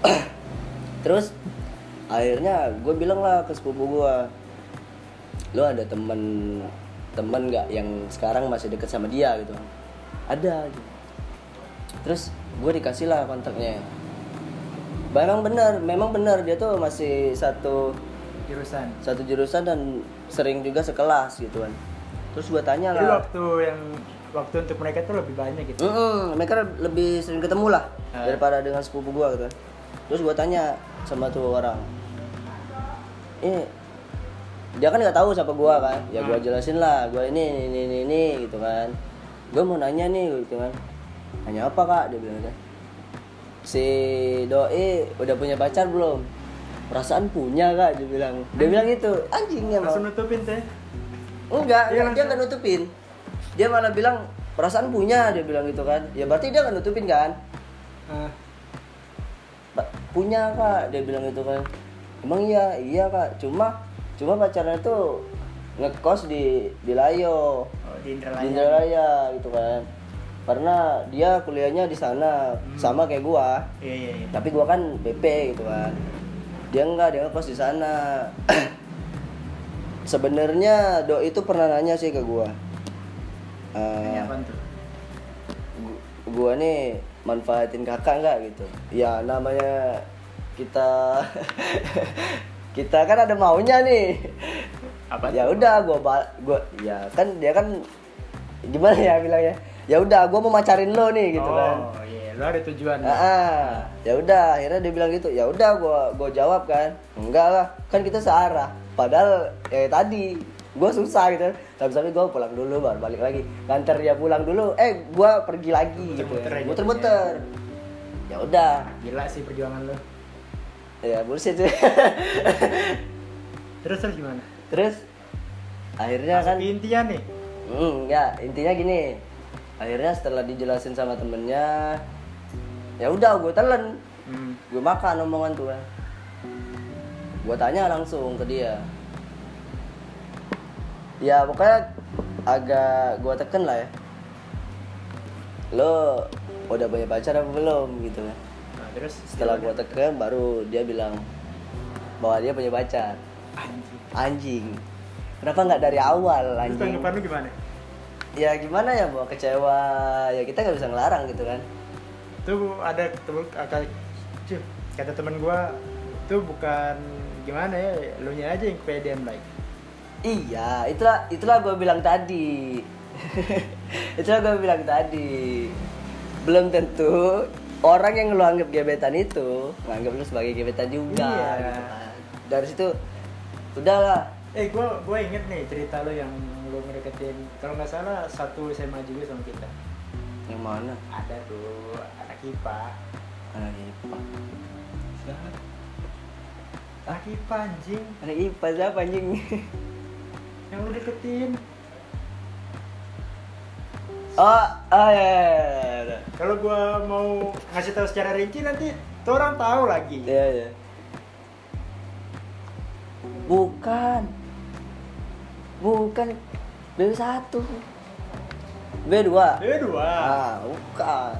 Terus akhirnya gue bilang lah ke sepupu gue, lo ada temen temen nggak yang sekarang masih deket sama dia gitu? Ada. Gitu. Terus gue dikasih lah kontaknya. Memang benar memang benar. Dia tuh masih satu jurusan. satu jurusan dan sering juga sekelas gitu kan. Terus gue tanya jadi lah. waktu yang waktu untuk mereka tuh lebih banyak gitu? Mm-mm, mereka lebih sering ketemu lah Ah. daripada dengan sepupu gue gitu kan. Terus gue tanya sama tuh orang. Ini dia kan nggak tahu siapa gue kan. Ya gue Ah. jelasin lah gue ini ini ini ini, ini, gitu kan. Gue mau nanya nih gitu kan. Nanya apa kak? Dia bilang kan si doi udah punya pacar belum? Perasaan punya kak dia bilang. Dia bilang gitu. Anjingnya langsung mau nutupin teh? Enggak Iya, dia langsung. nggak nutupin. Dia malah bilang perasaan punya dia bilang gitu kan. Ya berarti dia nggak nutupin kan? "Pak, punya kak dia bilang gitu kan. Emang iya iya kak. Cuma cuma pacarnya tuh ngekos di di Layo. Oh, di di Indralaya Indralaya gitu kan karena dia kuliahnya di sana sama kayak gua. Iya iya iya. Tapi gua kan BP gitu kan. Dia enggak dia ngekos di sana. Sebenarnya do itu pernah nanya sih ke gua. Gu- gua nih manfaatin kakak nggak gitu. Ya namanya kita kita kan ada maunya nih. Apa? Ya udah gua gua ya kan dia kan gimana ya bilangnya ya udah gua mau macarin lo nih gitu oh, kan iya lo ada tujuan. Ah, ah. ya udah akhirnya dia bilang gitu. Ya udah gua gua jawab kan. Enggak lah kan kita searah. Padahal ya tadi gua susah gitu. Tapi tapi gua pulang dulu baru balik lagi. Nganter dia pulang dulu. Eh gua pergi lagi gitu. Muter-muter aja muter-muter. ya udah. Gila sih perjuangan lo. Ya bullshit. Sih terus terus gimana? Terus akhirnya Masuk kan intinya nih? Hmm, ya intinya gini akhirnya setelah dijelasin sama temennya ya udah gue telan. Hmm. gue makan omongan tuh gue tanya langsung ke dia. Ya pokoknya agak gue teken lah ya. Lo udah punya pacar apa belum? Gitu kan. Nah, terus setelah gue teken baru dia bilang bahwa dia punya pacar. Anjing. Anjing. Kenapa nggak dari awal terus anjing? tanggapan lu gimana ya gimana ya mau kecewa ya kita nggak bisa ngelarang gitu kan tuh ada temen kata cuy, kata temen gua tuh bukan gimana ya lu nya aja yang kepedean baik Iya, itulah itulah gue bilang tadi. itulah gue bilang tadi. Belum tentu orang yang lu anggap gebetan itu nganggap lu sebagai gebetan juga. Iya. gitu kan. Dari situ udahlah. eh gua gua inget nih cerita lu yang lu ngedeketin kalau nggak salah satu SMA juga sama kita Yang mana? ada tuh anak IPA Anak IPA. Siapa? anak IPA anjing Anak IPA siapa anjing? yang lu deketin oh, oh ya, ya, ya, ya. kalau gua mau ngasih tahu secara rinci nanti tuh orang tahu lagi Iya, iya. Bukan. Bukan. B1. B2. Dia dua Ah, bukan.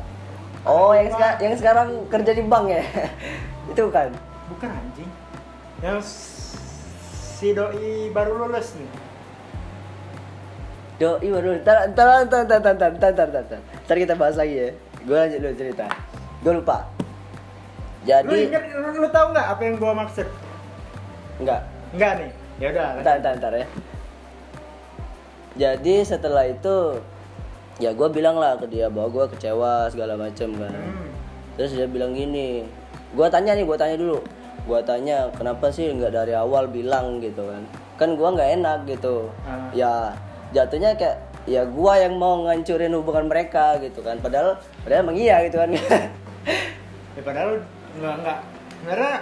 Oh, yang sekarang yang sekarang kerja di bank ya? Itu kan. bukan anjing yang si doi baru lulus nih Doi baru ntar ntar ntar ntar ntar ntar ntar ntar ntar ntar Ntar kita bahas lagi ya. Gue lanjut dulu cerita. Gue lupa. lu Jadi inget lu, lu tahu nggak apa yang gua maksud enggak. Enggak nih ya udah Ntar, ntar, ntar ya. Jadi setelah itu ya gue bilang lah ke dia bahwa gue kecewa segala macem kan. Hmm. Terus dia bilang gini, gue tanya nih, gue tanya dulu, gue tanya kenapa sih nggak dari awal bilang gitu kan? Kan gue nggak enak gitu. Ah. Ya jatuhnya kayak ya gue yang mau ngancurin hubungan mereka gitu kan. Padahal padahal emang iya gitu kan. ya padahal nggak nggak sebenarnya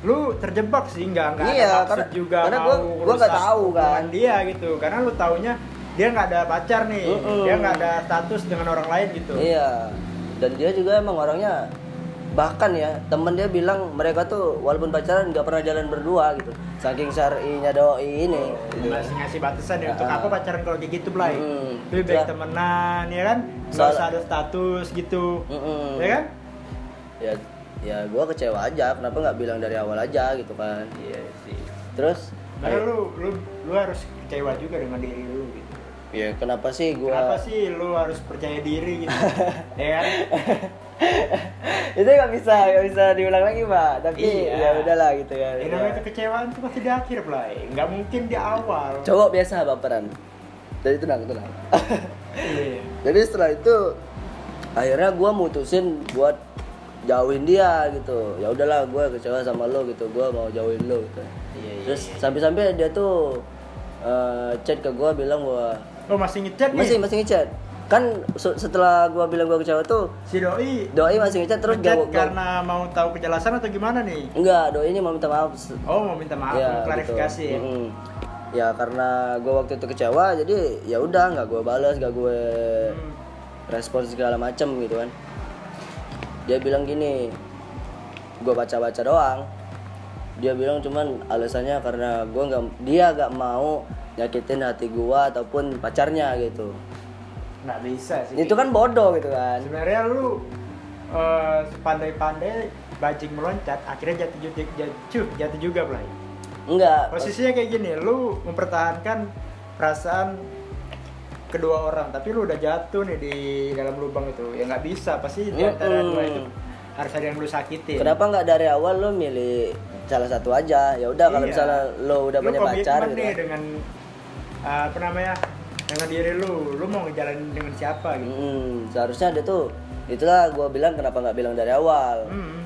lu terjebak sih nggak nggak Iya, ada maksud karena- juga karena mau gua- gua ngerusak tahu kan. dia gitu karena lu taunya dia nggak ada pacar nih Mm-mm. dia nggak ada status dengan orang lain gitu Iya. Dan dia juga emang orangnya bahkan ya temen dia bilang mereka tuh walaupun pacaran nggak pernah jalan berdua gitu saking syar'inya doi ini gitu. masih ngasih batasan ya untuk Ah. apa pacaran kalau kayak gitu Blay Mm, lebih baik temenan ya kan nggak usah ada status gitu Mm-mm. ya kan ya ya gue kecewa aja kenapa nggak bilang dari awal aja gitu kan iya sih terus karena lu lu lu harus kecewa juga dengan diri lu gitu ya kenapa sih gue kenapa sih lu harus percaya diri gitu ya kan itu nggak bisa nggak bisa diulang lagi pak tapi Iya. ya udahlah gitu kan Ya. namanya kekecewaan itu pasti di akhir, Blay. Nggak mungkin di awal. cowok biasa baperan jadi tenang tenang Iya. jadi setelah itu akhirnya gue mutusin buat jauhin dia gitu ya udahlah gue kecewa sama lo gitu gue mau jauhin lo gitu Iya, iya, terus sampai-sampai dia tuh eh, chat ke gue bilang bahwa Oh, masih ngechat nih? masih masih ngechat kan se- setelah gue bilang gue kecewa tuh Si Doi doi masih ngechat terus ngechat gak karena mau tahu kejelasan atau gimana nih? enggak doi ini mau minta maaf Oh, mau minta maaf, Ya, mau klarifikasi gitu. ya. Mm-mm. ya karena gue waktu itu kecewa jadi ya udah nggak gue balas nggak gue Hmm. respon segala macem gitu kan dia bilang gini gue baca baca doang dia bilang cuman alasannya karena gue nggak dia nggak mau nyakitin hati gue ataupun pacarnya gitu Nggak bisa sih. itu kan bodoh gitu kan sebenarnya lu eh, sepandai-pandai bajing meloncat akhirnya jatuh jatuh jatuh, jatuh juga Blay. enggak posisinya kayak gini lu mempertahankan perasaan kedua orang tapi lu udah jatuh nih di dalam lubang itu. Ya nggak bisa pasti di antara dua itu harus ada yang lu sakitin. Kenapa nggak dari awal lo milih salah satu aja? Ya udah kalau Iya. misalnya lo udah Lu punya pacar gitu nih kan. dengan uh, apa namanya dengan diri lu. Lu mau ngejalanin dengan siapa gitu? Mm, seharusnya dia tuh itulah gue bilang kenapa nggak bilang dari awal. Hmm.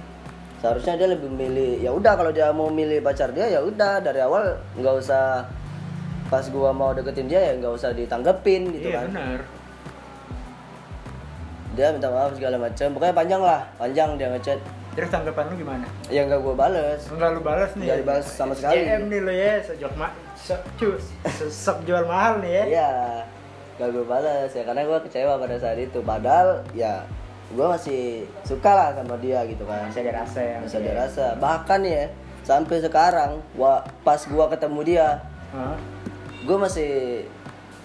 seharusnya dia lebih milih ya udah kalau dia mau milih pacar dia ya udah dari awal nggak usah pas gua mau deketin dia ya nggak usah ditanggepin gitu iya kan. benar. Dia minta maaf segala macam pokoknya panjang lah panjang dia ngechat. Terus tanggapan lu gimana? Ya nggak gua bales. Enggak lu balas nih. Nggak dibalas sama sekali. SJM nih lu ya sejok ma sok jual mahal nih ya. Iya. Nggak gua balas ya karena gua kecewa pada saat itu. Padahal ya gua masih suka lah sama dia gitu kan. Masih ada rasa yang masih ada rasa. Bahkan ya sampai sekarang wa, pas gua ketemu dia Hah? Gue masih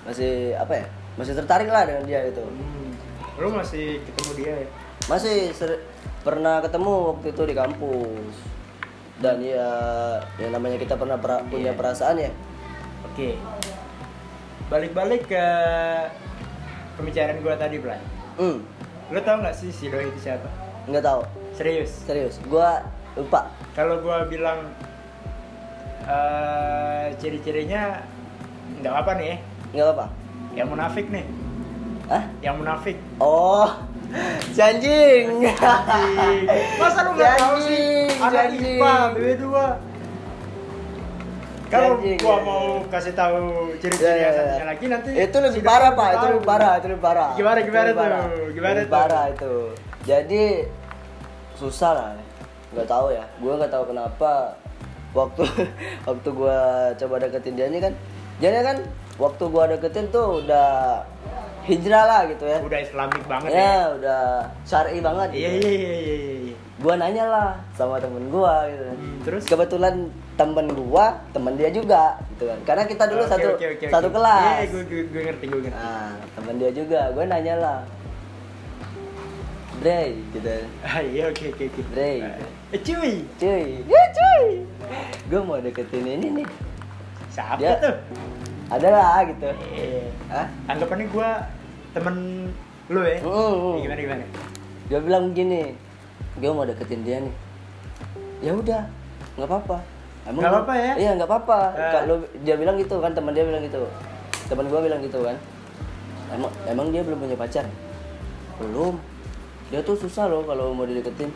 masih apa ya? Masih tertarik lah dengan dia gitu. Hmm. lu masih ketemu dia ya? Masih ser- pernah ketemu waktu itu di kampus. Dan ya yang namanya kita pernah pra- punya Iya. perasaan ya. Oke. Balik-balik ke pembicaraan gua tadi Blay hmm. Lu tau nggak sih si doi itu siapa? Nggak tahu serius? Serius. Gue lupa. Kalau gua bilang eh ciri-cirinya nggak apa nih ya. nggak apa yang munafik nih Hah? yang munafik oh si anjing masa lu nggak tahu sih janji. IPA BB2 kalau Janji, gua ya. mau kasih tahu Ya, ciri-ciri ya, ya. satunya lagi nanti itu lebih parah pak itu lebih parah itu lebih parah Gimana, Itu gimana tuh? parah. Gimana tuh? parah itu jadi susah lah nggak tahu ya gue nggak tahu kenapa waktu waktu gue coba deketin dia ini kan jadi kan waktu gue deketin tuh udah hijrah lah gitu ya. Udah islamik banget ya, ya? udah syari banget iya gitu. iya iya iya iya. Gue nanya lah sama temen gue gitu Hmm, terus? Kebetulan temen gue temen dia juga gitu kan. Karena kita dulu Oke, satu oke, oke, satu kelas. Iya gue gue gue ngerti gue ngerti. Nah, temen dia juga, gue nanya lah. Bre, gitu. ah iya oke oke oke. Dre. eh cuy. Cuy, ya cuy. Gue mau deketin ini nih. Siapa Dia- tuh Ada lah gitu. eh Hah? anggapannya gue temen lu ya Mm, mm. gimana gimana Dia bilang gini, gue mau deketin dia nih. Ya udah, nggak apa-apa. Nggak lu- apa-apa ya? Iya nggak apa-apa. Kalau dia bilang gitu kan, teman dia bilang gitu. Teman gue bilang gitu kan. Emang emang dia belum punya pacar? Belum. Dia tuh susah loh kalau mau dideketin.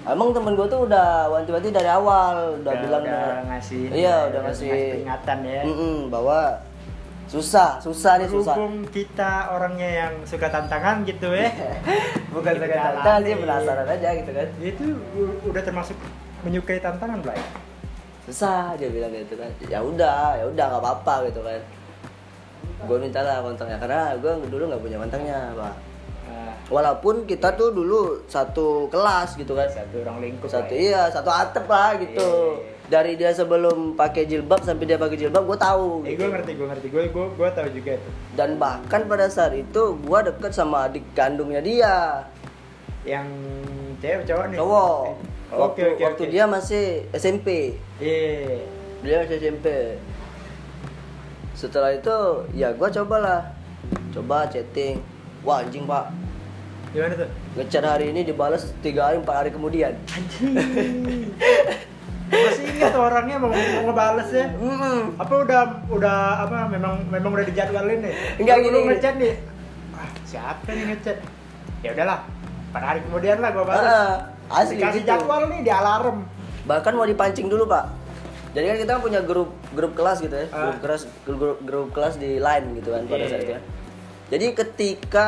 Emang temen gue tuh udah wanti-wanti dari awal, udah, bilang udah ngasih Iya, udah ngasih peringatan ya Mm-mm, bahwa susah, susah nih susah. Berhubung kita orangnya yang suka tantangan gitu ya Bukan jalani. tantangan sih penasaran aja gitu kan. itu udah termasuk menyukai tantangan Blay susah dia bilang gitu kan ya udah ya udah nggak apa-apa gitu kan gue minta lah kontaknya karena gue dulu nggak punya kontaknya pak walaupun kita tuh dulu satu kelas gitu kan satu orang lingkup satu Blay. iya satu atap lah gitu Iya. dari dia sebelum pakai jilbab sampai dia pakai jilbab gue tahu Eh gitu. gue ngerti, gue ngerti, gue gue gue tahu juga itu. dan bahkan pada saat itu gue deket sama adik kandungnya dia Yang cewek cowok nih. cowok Eh, waktu Oke oke waktu oke. dia masih SMP Iya. dia masih SMP setelah itu ya gue cobalah coba chatting wah anjing pak Gimana tuh? ngechat hari ini dibalas tiga hari empat hari kemudian Anjing. Masih ingat orangnya mau, mau ngebales ya? Mm-mm. Apa udah udah apa memang memang udah dijadwalin nih? Enggak, gini, lu ngechat nih. Ah, siapa nih ngechat? Ya udahlah. Pada hari kemudian lah gua balas. Ah, asli Dikasih gitu. jadwal nih di alarm. bahkan mau dipancing dulu pak jadi kan kita kan punya grup grup kelas gitu ya Ah. grup kelas grup, grup kelas di line gitu kan pada Iya, saat itu iya. kan. jadi ketika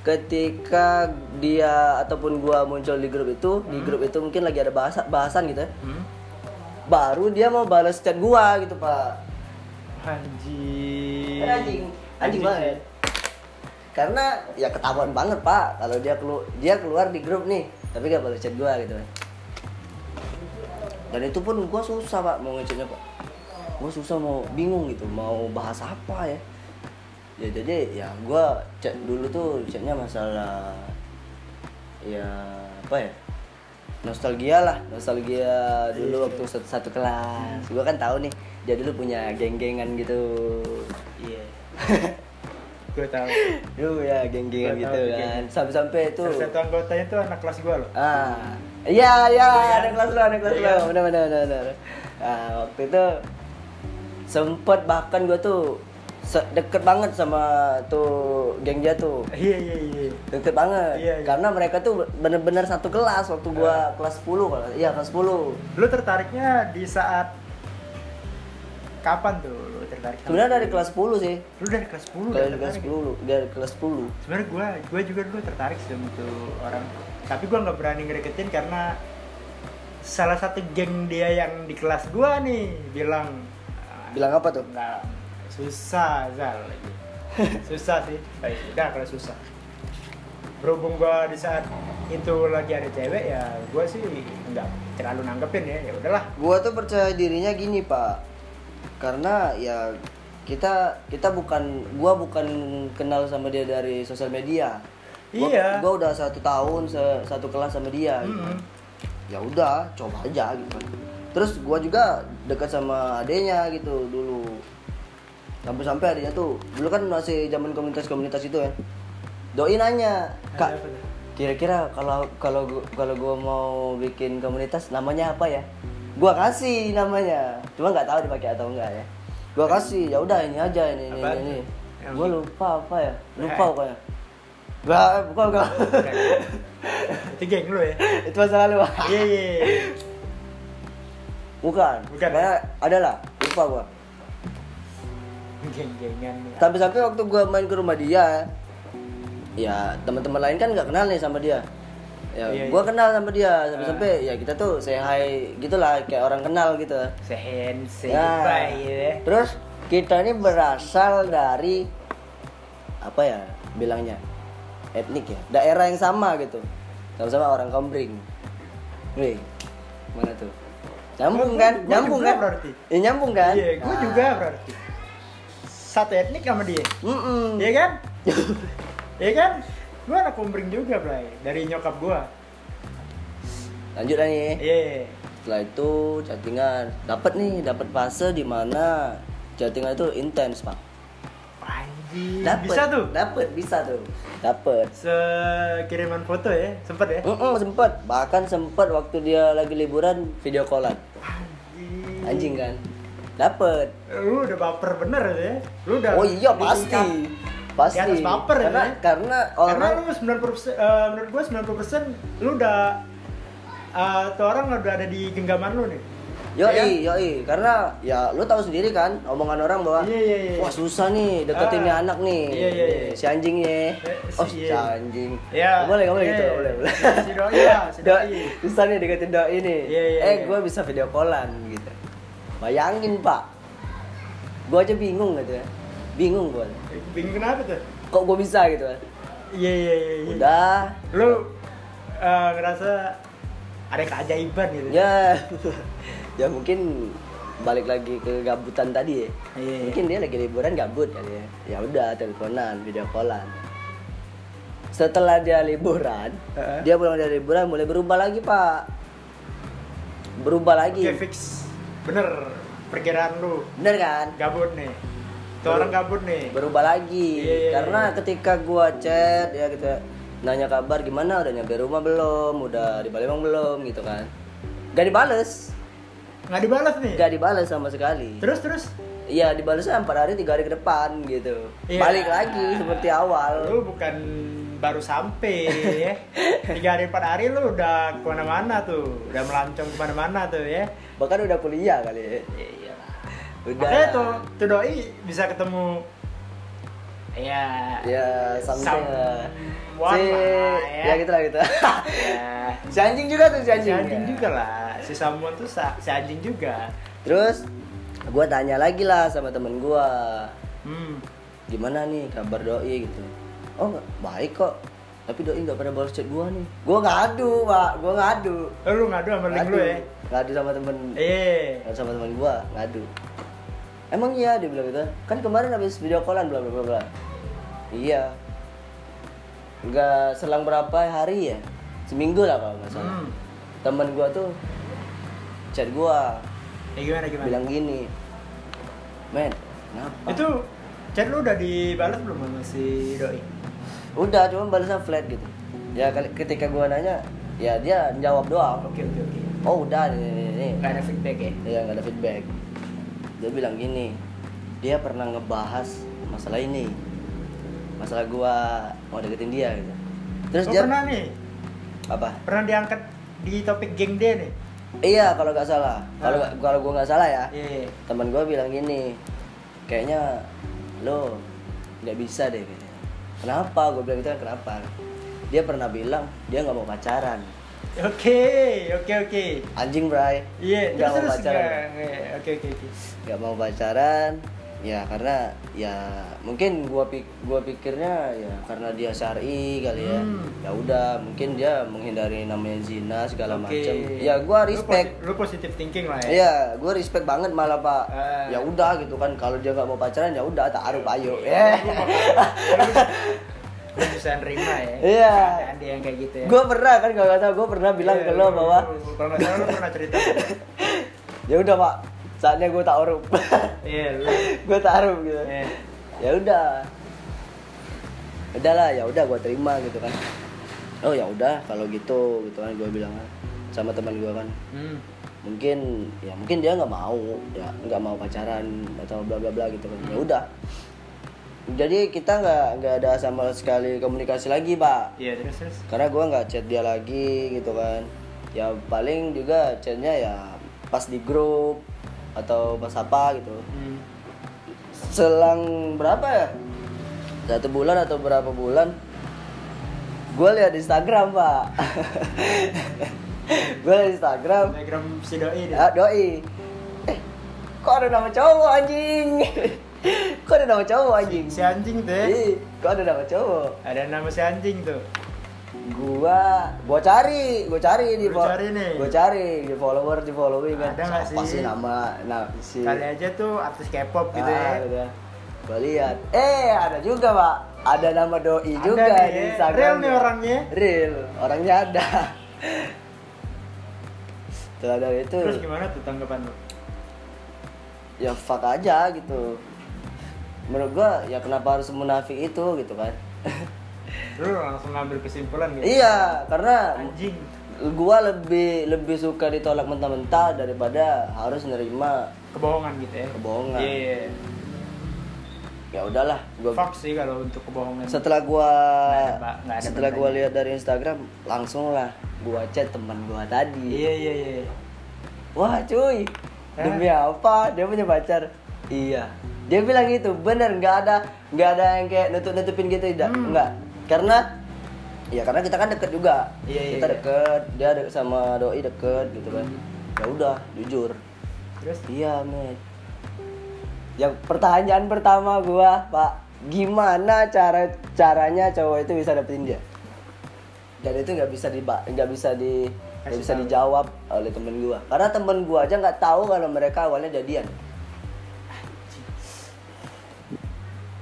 ketika dia ataupun gua muncul di grup itu di Hmm. grup itu mungkin lagi ada bahasa bahasan gitu ya. Hmm? baru dia mau balas chat gua gitu pak. Anjing. Kan anjing anjing. banget. Karena ya ketahuan banget pak kalau dia kelu dia keluar di grup nih tapi gak balas chat gua gitu. Dan itu pun gua susah pak mau ngechatnya pak. Gua susah mau bingung gitu mau bahas apa ya ya jadi ya gua chat dulu tuh chatnya masalah ya apa ya nostalgia lah nostalgia dulu waktu satu, satu kelas gua kan tahu nih dia dulu punya geng-gengan gitu Iya. Gue tahu. Dulu ya geng-gengan gitu tahu kan. Sampai-sampai itu satu anggotanya tuh anak kelas gua loh. ah. Iya, iya, Iya kan? ada kelas lo, ada kelas Iya lo. kan? Benar benar benar. Nah, waktu itu sempet bahkan gua tuh deket banget sama tuh geng dia tuh. Iya iya iya. Deket banget. Iya, iya. Karena mereka tuh bener-bener satu kelas waktu gua kelas 10 kalau iya kelas 10. Lu tertariknya di saat kapan tuh lu tertarik? Sebenarnya dari kelas 10 sih. Lu dari kelas 10 Dari kelas tertarik? 10, dari kelas 10. Sebenarnya gua gua juga dulu tertarik sih sama tuh orang. Tapi gua nggak berani ngedeketin karena salah satu geng dia yang di kelas gua nih bilang "Ah, Bilang apa tuh? nggak susah Zal susah sih. Baik, udah kalau susah. Berhubung gua di saat itu lagi ada cewek ya gua sih nggak terlalu nanggepin ya. Ya udahlah. Gua tuh percaya dirinya gini pak. Karena ya kita kita bukan gua bukan kenal sama dia dari sosial media. Gua- Iya. gua udah satu tahun se- satu kelas sama dia gitu kan. Mm-mm. ya udah coba aja gitu kan. Terus gua juga dekat sama adenya gitu dulu sampai-sampai adenya tuh dulu kan masih zaman komunitas-komunitas itu ya. Doi nanya kak. kira-kira kalau kalau kalau gua mau bikin komunitas namanya apa ya? Gua kasih namanya. Cuma nggak tahu dipakai atau enggak ya. Gua kasih ya udah ini aja ini ini ini, gua gitu? lupa apa ya? Lupa Eh. pokoknya. Gak, bukan, bukan. itu geng lu ya? Itu masa lalu iya iya iya. bukan. Bukan. Pokoknya ada lah lupa gua geng-gengan nih. Sampai-sampai waktu gua main ke rumah dia ya teman-teman lain kan nggak kenal nih sama dia. Ya Iya, gua iya. kenal sama dia sampai-sampai ya kita tuh say hi gitulah kayak orang kenal gitu. Sehense Nah, baik ya. terus kita ini berasal dari apa ya bilangnya etnik ya daerah yang sama gitu. Sama-sama orang Kombring. Wih, mana tuh? Nyambung kan? nyambung kan? berarti. ya nyambung kan? Iya gua Nah. juga berarti satu etnik sama dia Mm-mm. Iya kan? Iya kan? Gua anak kumbring juga, Bray. Dari nyokap gua. lanjut lah nih Iya. setelah itu chattingan dapat nih dapat fase di mana chattingan itu intens pak Anjing. Dapet, Bisa tuh. dapat bisa tuh dapat Sekiriman foto ya, sempet ya? Mm-mm, sempet bahkan sempet waktu dia lagi liburan video callan Anjing. anjing kan dapat Lu udah baper bener ya? Lu udah oh iya pasti pasti di atas baper ya, karena ya? karena Karena orang lu 90% eh, menurut gua 90% lu udah eh, tuh orang udah ada di genggaman lu nih. Yoi, Iya kan? yoi, karena ya lu tahu sendiri kan omongan orang bahwa Iya, iya, iya. wah susah nih deketin Ah. anak nih, Iya, iya, iya. si anjingnya, Eh, oh si- iya. anjing. Nggak boleh, nggak boleh Iya. gitu, boleh, boleh. Si doi lah, si Do- doi. susah nih deketin doi ini, Iya, iya, eh iya. gue bisa video callan gitu, bayangin pak, gue aja bingung gitu ya, bingung gue, Bingung kenapa tuh? kok gue bisa gitu kan, Iya iya iya. iya. udah, lu eh, ngerasa ada keajaiban gitu? Ya, ya mungkin balik lagi ke gabutan tadi ya, Iya, iya. mungkin dia lagi liburan gabut kali ya. Ya udah teleponan video callan. Setelah dia liburan Heeh. dia pulang dari liburan mulai berubah lagi pak. Berubah lagi. Oke fix bener perkiraan lu. Bener kan? Gabut nih. Tuh orang gabut nih. berubah lagi. Iya, iya, karena ketika gua chat ya gitu ya, nanya kabar gimana udah nyampe rumah belum udah di Palembang belum gitu kan. Gak dibales. Nggak dibalas nih? Gak dibales sama sekali. Terus terus? Iya dibalesnya empat hari tiga hari ke depan gitu. Iya. balik lagi seperti awal. Lu bukan baru sampai ya. Tiga hari empat hari lu udah ke mana-mana tuh. Udah melancong ke mana-mana tuh ya bahkan udah kuliah kali. Ya iya. Udah makanya tuh tuh doi bisa ketemu ya ya something one si lah, ya. ya. gitu lah gitu. Ya si anjing juga tuh si si anjing, anjing juga lah. Si Samuel tuh si anjing juga. Terus gua tanya lagi lah sama temen gua. Hmm. Gimana nih kabar doi gitu. Oh baik kok. Tapi doi nggak pernah balas chat gua nih. Gua ngadu pak. Gua ngadu. Oh, lu ngadu sama link lu ya ngadu sama temen. Eh ngadu sama temen gua ngadu. Emang iya dia bilang gitu. Kan kemarin habis video callan bla bla bla bla. Iya. Nggak selang berapa hari ya? Seminggu lah kalau nggak salah. Hmm. temen gua tuh chat gua. Ya gimana gimana? Bilang gini men kenapa? Itu chat lu udah dibalas belum sama si doi? Udah cuma balasnya flat gitu. Ya kali- ketika gua nanya ya dia jawab doang. Oke oke oke oh udah nih nih, nih. nggak ada feedback ya Iya nggak ada feedback. Dia bilang gini, dia pernah ngebahas masalah ini, masalah gua mau deketin dia gitu. Terus oh, dia pernah nih apa? pernah diangkat di topik geng dia nih Iya kalau nggak salah. Kalau Ah. kalau gua nggak salah ya, iya teman gua bilang gini, kayaknya lo nggak bisa deh. Kayaknya. Kenapa? Gue bilang gitu kan kenapa? Dia pernah bilang dia nggak mau pacaran. Oke oke oke Anjing bray. iya terus mau pacaran. oke oke oke nggak mau pacaran ya karena ya mungkin gua pik gua pikirnya ya karena dia syari kali ya Hmm. ya udah mungkin dia menghindari namanya zina segala Oke. macam ya gua Lu respect posi- lu positive thinking lah ya Iya, gua respect banget malah pak. Eh. Ya udah gitu kan, kalau dia nggak mau pacaran ya udah taruh ayo. Lu bakal- lu bisa nerima ya. Iya. dia yang kayak gitu ya. Gua pernah kan kalau nggak tahu gua pernah bilang Iya, ke lo lu- bahwa lu- kalau nggak salah pernah cerita. Ya udah pak, saatnya gua taruh. iya gua taruh gitu. Iya. ya udah. Udahlah ya udah gue terima gitu kan. Oh ya udah kalau gitu gitu kan gue bilang kan sama teman gue kan. Hmm. mungkin ya mungkin dia nggak mau ya nggak mau pacaran atau bla bla bla gitu kan. Ya udah jadi kita nggak nggak ada sama sekali komunikasi lagi pak. Iya terus terus. Karena gue nggak chat dia lagi gitu kan. Ya paling juga chatnya ya pas di grup atau pas apa gitu. Hmm. selang berapa ya? Satu bulan atau berapa bulan? Gue lihat di Instagram pak. Gue lihat Instagram. Telegram si doi deh. ah, doi. Eh kok ada nama cowok anjing kok ada nama cowok anjing si anjing tuh ya. Ih, kok ada nama cowok ada nama si anjing tuh gua gua cari gua cari di Lu cari nih. gua cari di follower di following kan Ada nggak sih? sih nama nah si kali aja tuh artis K-pop gitu Ah, ya udah. Gua lihat. Eh, ada juga, Pak. Ada nama doi Ada juga nih, di. Instagram. Real nih orangnya. Real, orangnya ada. Setelah dari itu, terus gimana tuh tanggapan lu ya fuck aja gitu. Menurut gua, ya kenapa harus munafik itu gitu kan? lu langsung ngambil kesimpulan gitu. Iya, karena anjing. gua lebih lebih suka ditolak mentah-mentah daripada harus nerima kebohongan gitu ya? Kebohongan. iya iya. ya udahlah gua fuck sih kalau untuk kebohongan. Setelah gua Nggak ada. Nggak ada setelah gua lihat dari Instagram langsung lah gua chat teman gua tadi. Iya iya iya. Wah cuy. Demi apa? Dia punya pacar? Iya dia bilang gitu bener nggak ada nggak ada yang kayak nutup nutupin gitu tidak Hmm. nggak karena ya karena kita kan deket juga Iya, iya, kita iya. deket dia deket sama doi deket gitu kan ya udah jujur terus Iya, Met. Yang pertanyaan pertama gua, Pak, gimana cara caranya cowok itu bisa dapetin dia? Dan itu nggak bisa di nggak bisa di nggak bisa tahu. dijawab oleh temen gua. Karena temen gua aja nggak tahu kalau mereka awalnya jadian.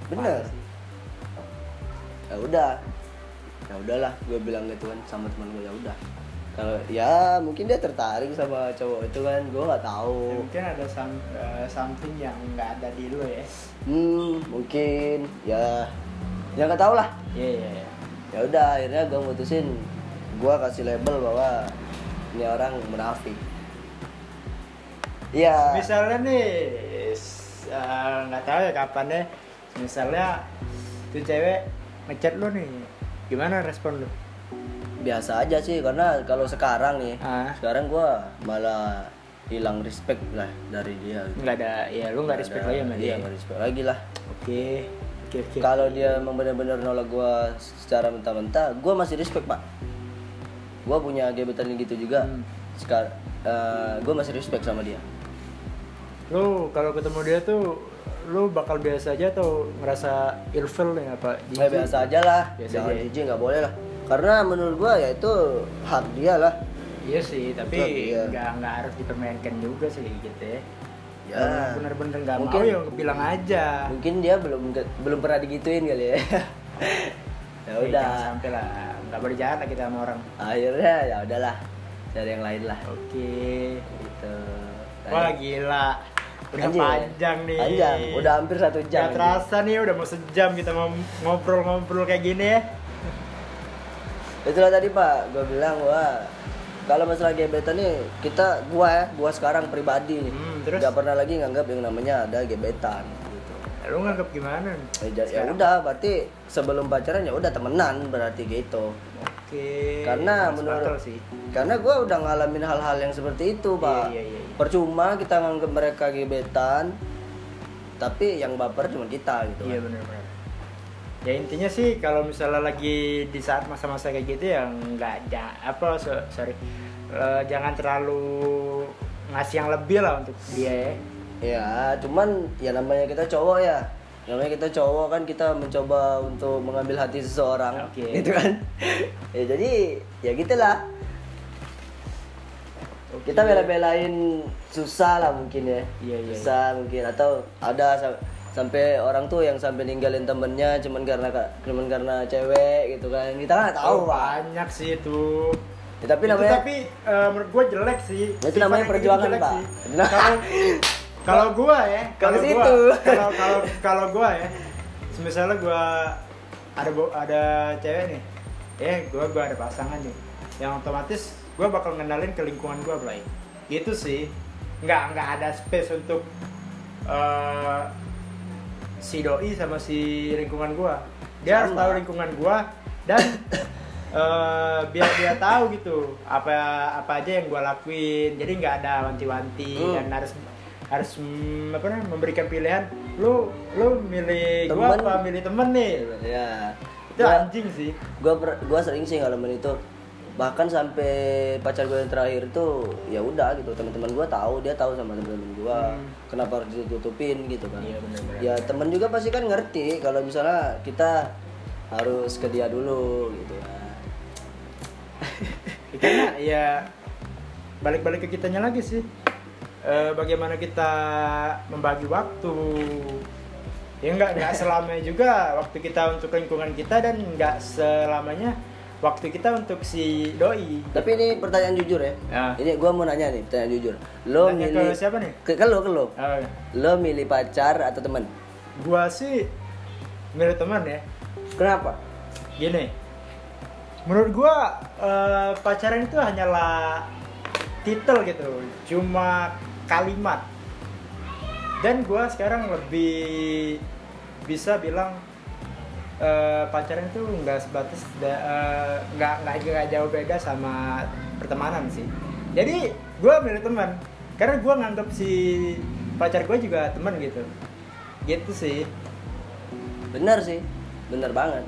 Bener. Ya udah. Ya udahlah, gue bilang gitu kan sama temen gue ya udah. Kalau ya mungkin dia tertarik sama cowok itu kan, gue nggak Ya, tahu. mungkin ada some- eh, something yang nggak ada di lu ya Hmm, mungkin ya ya nggak tahu lah. iya iya iya ya udah akhirnya gue mutusin gue kasih label bahwa ini orang munafik iya misalnya nih eh, nggak tahu ya kapan deh misalnya tuh cewek ngechat lu nih gimana respon lu? Biasa aja sih karena kalau sekarang nih Ah. sekarang gue malah hilang respect lah dari dia gitu. nggak ada ya lu nggak respect ada- lagi sama iya dia. nggak respect lagi lah. Oke oke oke. Kalau dia emang benar-benar nolak gue secara mentah-mentah gue masih respect pak. Gue punya gebetan gitu juga. Hmm. sekarang gue masih respect sama dia. Lu kalau ketemu dia tuh lu bakal biasa aja atau ngerasa ilfil nih apa Ya biasa aja lah, Biasa jangan aja ya. jijik nggak boleh lah. Karena menurut gua ya itu hak dia lah. iya sih tapi iya. nggak nggak harus dipermainkan juga sih gitu ya Ya. Bener-bener nggak mau Mungkin- ya bilang aja Mungkin dia belum belum pernah digituin kali ya. ya Eh, udah. sampai lah nggak lah kita sama orang Akhirnya ya udahlah, cari yang lain lah. oke Gitu. wah gila udah Anjing. panjang nih Panjang, udah hampir satu jam. Nggak terasa nih udah mau sejam kita ngobrol-ngobrol kayak gini ya Itulah tadi Pak, gua bilang wah kalau masalah gebetan nih kita gua ya, gua sekarang pribadi nih. Hmm, terus? nggak pernah lagi nganggap yang namanya ada gebetan. Lu nganggap gimana? Ya, ja- ya Sekarang? udah berarti sebelum pacaran ya udah temenan berarti gitu. Oke. Karena menurut sih. karena gue udah ngalamin hal-hal yang seperti itu pak. iya, iya, iya. percuma kita nganggap mereka gebetan tapi yang baper cuma kita gitu iya benar-benar ya intinya sih kalau misalnya lagi di saat masa-masa kayak gitu ya nggak ada apa so- sorry. Eh, jangan terlalu ngasih yang lebih lah untuk dia ya ya cuman ya namanya kita cowok ya. Namanya kita cowok kan kita mencoba untuk mengambil hati seseorang Oke. gitu kan? Ya jadi ya gitulah. Oke. kita bela-belain susah lah mungkin ya. Iya, iya, susah mungkin. Atau ada sa- sampai orang tuh yang sampai ninggalin temennya cuman karena cuman karena cewek gitu kan. Kita nggak tahu. Oh, banyak sih itu. Ya, tapi Itu namanya tapi eh, menurut gue jelek sih. Ya, itu namanya perjuangan, Pak. Nah. kalau kalau gue ya Kalau situ. kalau kalau kalau gue ya misalnya gue ada ada cewek nih eh gue gue ada pasangan nih yang otomatis gue bakal ngenalin ke lingkungan gue Blay. Gitu sih. Nggak nggak ada space untuk eh, si doi sama si lingkungan gue dia harus tahu lingkungan gue dan eh, biar dia tahu gitu apa apa aja yang gue lakuin. Jadi nggak ada wanti-wanti Hmm. dan harus harus mm, apa namanya memberikan pilihan lu lu milih gua Temen. apa milih temen nih? Ya itu gua, anjing sih. gua per- gua sering sih ngalamin itu. Bahkan sampai pacar gue yang terakhir tuh ya udah gitu. Teman-teman gua tahu dia tahu sama teman-teman gua Hmm. kenapa harus ditutupin gitu kan. Iya, benar-benar. ya temen juga pasti kan ngerti kalau misalnya kita harus ke dia dulu gitu ya. Karena ya balik-balik ke kitanya lagi sih Eh, bagaimana kita membagi waktu? Ya nggak nggak selamanya juga waktu kita untuk lingkungan kita dan nggak selamanya waktu kita untuk si doi. Tapi ini pertanyaan jujur ya. Ya. ini gua mau nanya nih pertanyaan jujur. Lo Nanya ke milih siapa nih? ke, ke lo ke lo. Eh, lo milih pacar atau teman? Gua sih milih teman ya. Kenapa? Gini menurut gua eh, pacaran itu hanyalah titel gitu. Cuma kalimat. Dan gua sekarang lebih bisa bilang eh, pacaran itu nggak sebatas eh, nggak nggak nggak jauh beda sama pertemanan sih. Jadi gua milih teman. Karena gua nganggap si pacar gua juga teman gitu. Gitu sih. Benar sih. Benar banget.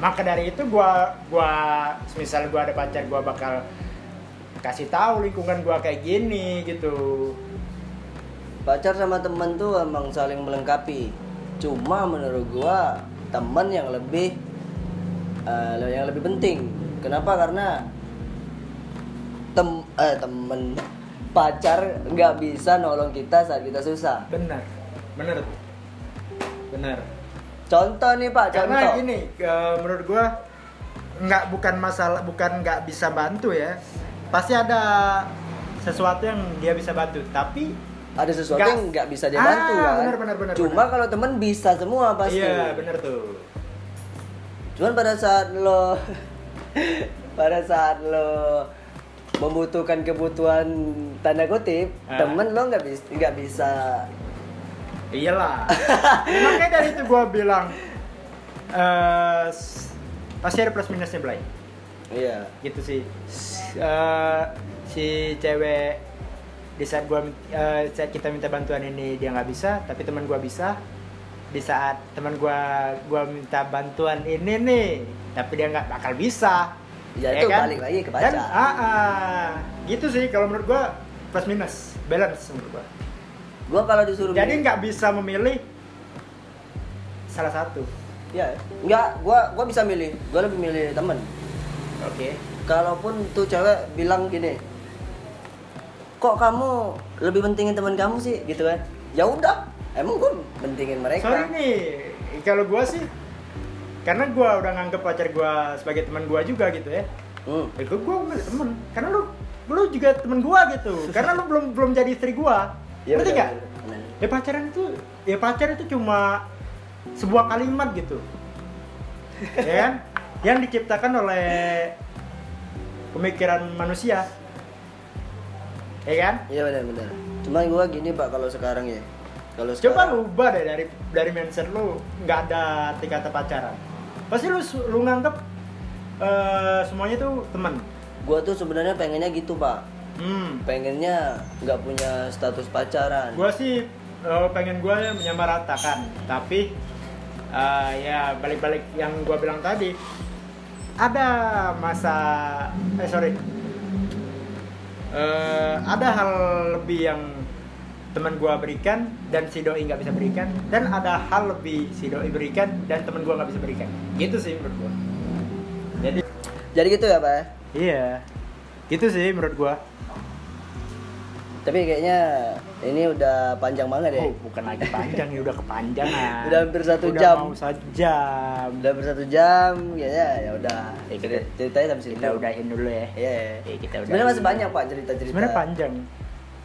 Maka dari itu gua gua misal gua ada pacar gua bakal kasih tahu lingkungan gua kayak gini gitu. Pacar sama temen tuh emang saling melengkapi. Cuma menurut gua temen yang lebih eh, yang lebih penting. Kenapa? Karena tem eh temen pacar nggak bisa nolong kita saat kita susah. Benar. Benar. Benar. Contoh nih pak karena contoh. gini eh, menurut gua nggak bukan masalah bukan nggak bisa bantu ya pasti ada sesuatu yang dia bisa bantu tapi ada sesuatu Nggak- yang nggak bisa dia Ah, bantu kan? benar, benar, benar, cuma kalau temen bisa semua pasti. Iya benar tuh. Cuman pada saat lo pada saat lo membutuhkan kebutuhan tanda kutip Ah. temen lo nggak bisa nggak bisa. Iyalah. Makanya dari itu gue bilang s- pasti ada plus minusnya Blay iya. Gitu sih. S- eh, si cewek di saat gua eh, saat kita minta bantuan ini dia nggak bisa tapi teman gua bisa. Di saat teman gua gua minta bantuan ini nih tapi dia nggak bakal bisa. Ya, itu balik lagi ke Dan, pacar. ah, ah, gitu sih kalau menurut gua plus minus balance menurut gua. Gua kalau disuruh jadi nggak bisa memilih salah satu. Ya nggak gua gua bisa milih. Gua lebih milih temen oke kalaupun tuh cewek bilang gini kok kamu lebih pentingin teman kamu sih gitu kan ya udah emang gue pentingin mereka Sorry nih, kalau gua sih karena gua udah nganggep pacar gua sebagai teman gua juga gitu ya. Hmm. Ya gua gua milih temen, karena lu lu juga temen gua gitu. karena lu belum belum jadi istri gua. Ya Ngerti udah, nggak? udah. Ya pacaran itu ya pacar itu cuma sebuah kalimat gitu. ya kan? Yang diciptakan oleh pemikiran manusia. Ya kan? iya benar benar cuma gue gini pak kalau sekarang ya kalau Coba sekarang lu ubah deh dari dari mindset lu nggak ada kata pacaran. Pasti lu lu nganggep eh, semuanya tuh teman. gue tuh sebenarnya pengennya gitu pak Hmm. pengennya nggak punya status pacaran Gua sih eh, pengen ya menyamaratakan, tapi eh, ya balik-balik yang gua bilang tadi ada masa eh sorry. Eh, ada hal lebih yang teman gua berikan dan si doi nggak bisa berikan dan ada hal lebih si doi berikan dan teman gua nggak bisa berikan. Gitu sih menurut gua. Jadi jadi gitu ya pak iya. Gitu sih menurut gua tapi kayaknya ini udah panjang banget ya. Oh bukan lagi panjang ya udah kepanjangan. Udah hampir satu Udah jam. mau sejam udah bersatu jam kayaknya ya udah. Ya, kita- ceritanya sampai situ. kita udahin dulu ya. Iya. Iya, kita udahin. sebenarnya masih banyak pak cerita cerita sebenarnya panjang.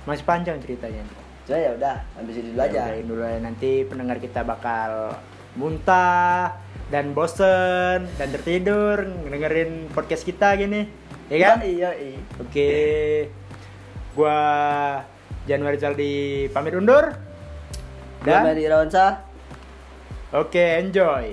Masih panjang ceritanya. Cuma ya udah sampai situ dulu Ya, aja. udahin dulu ya. nanti pendengar kita bakal muntah dan bosen dan tertidur dengerin podcast kita gini. Ya kan? Iya iya oke gua Januari Zaldi pamit undur. Dan Irawansa oke enjoy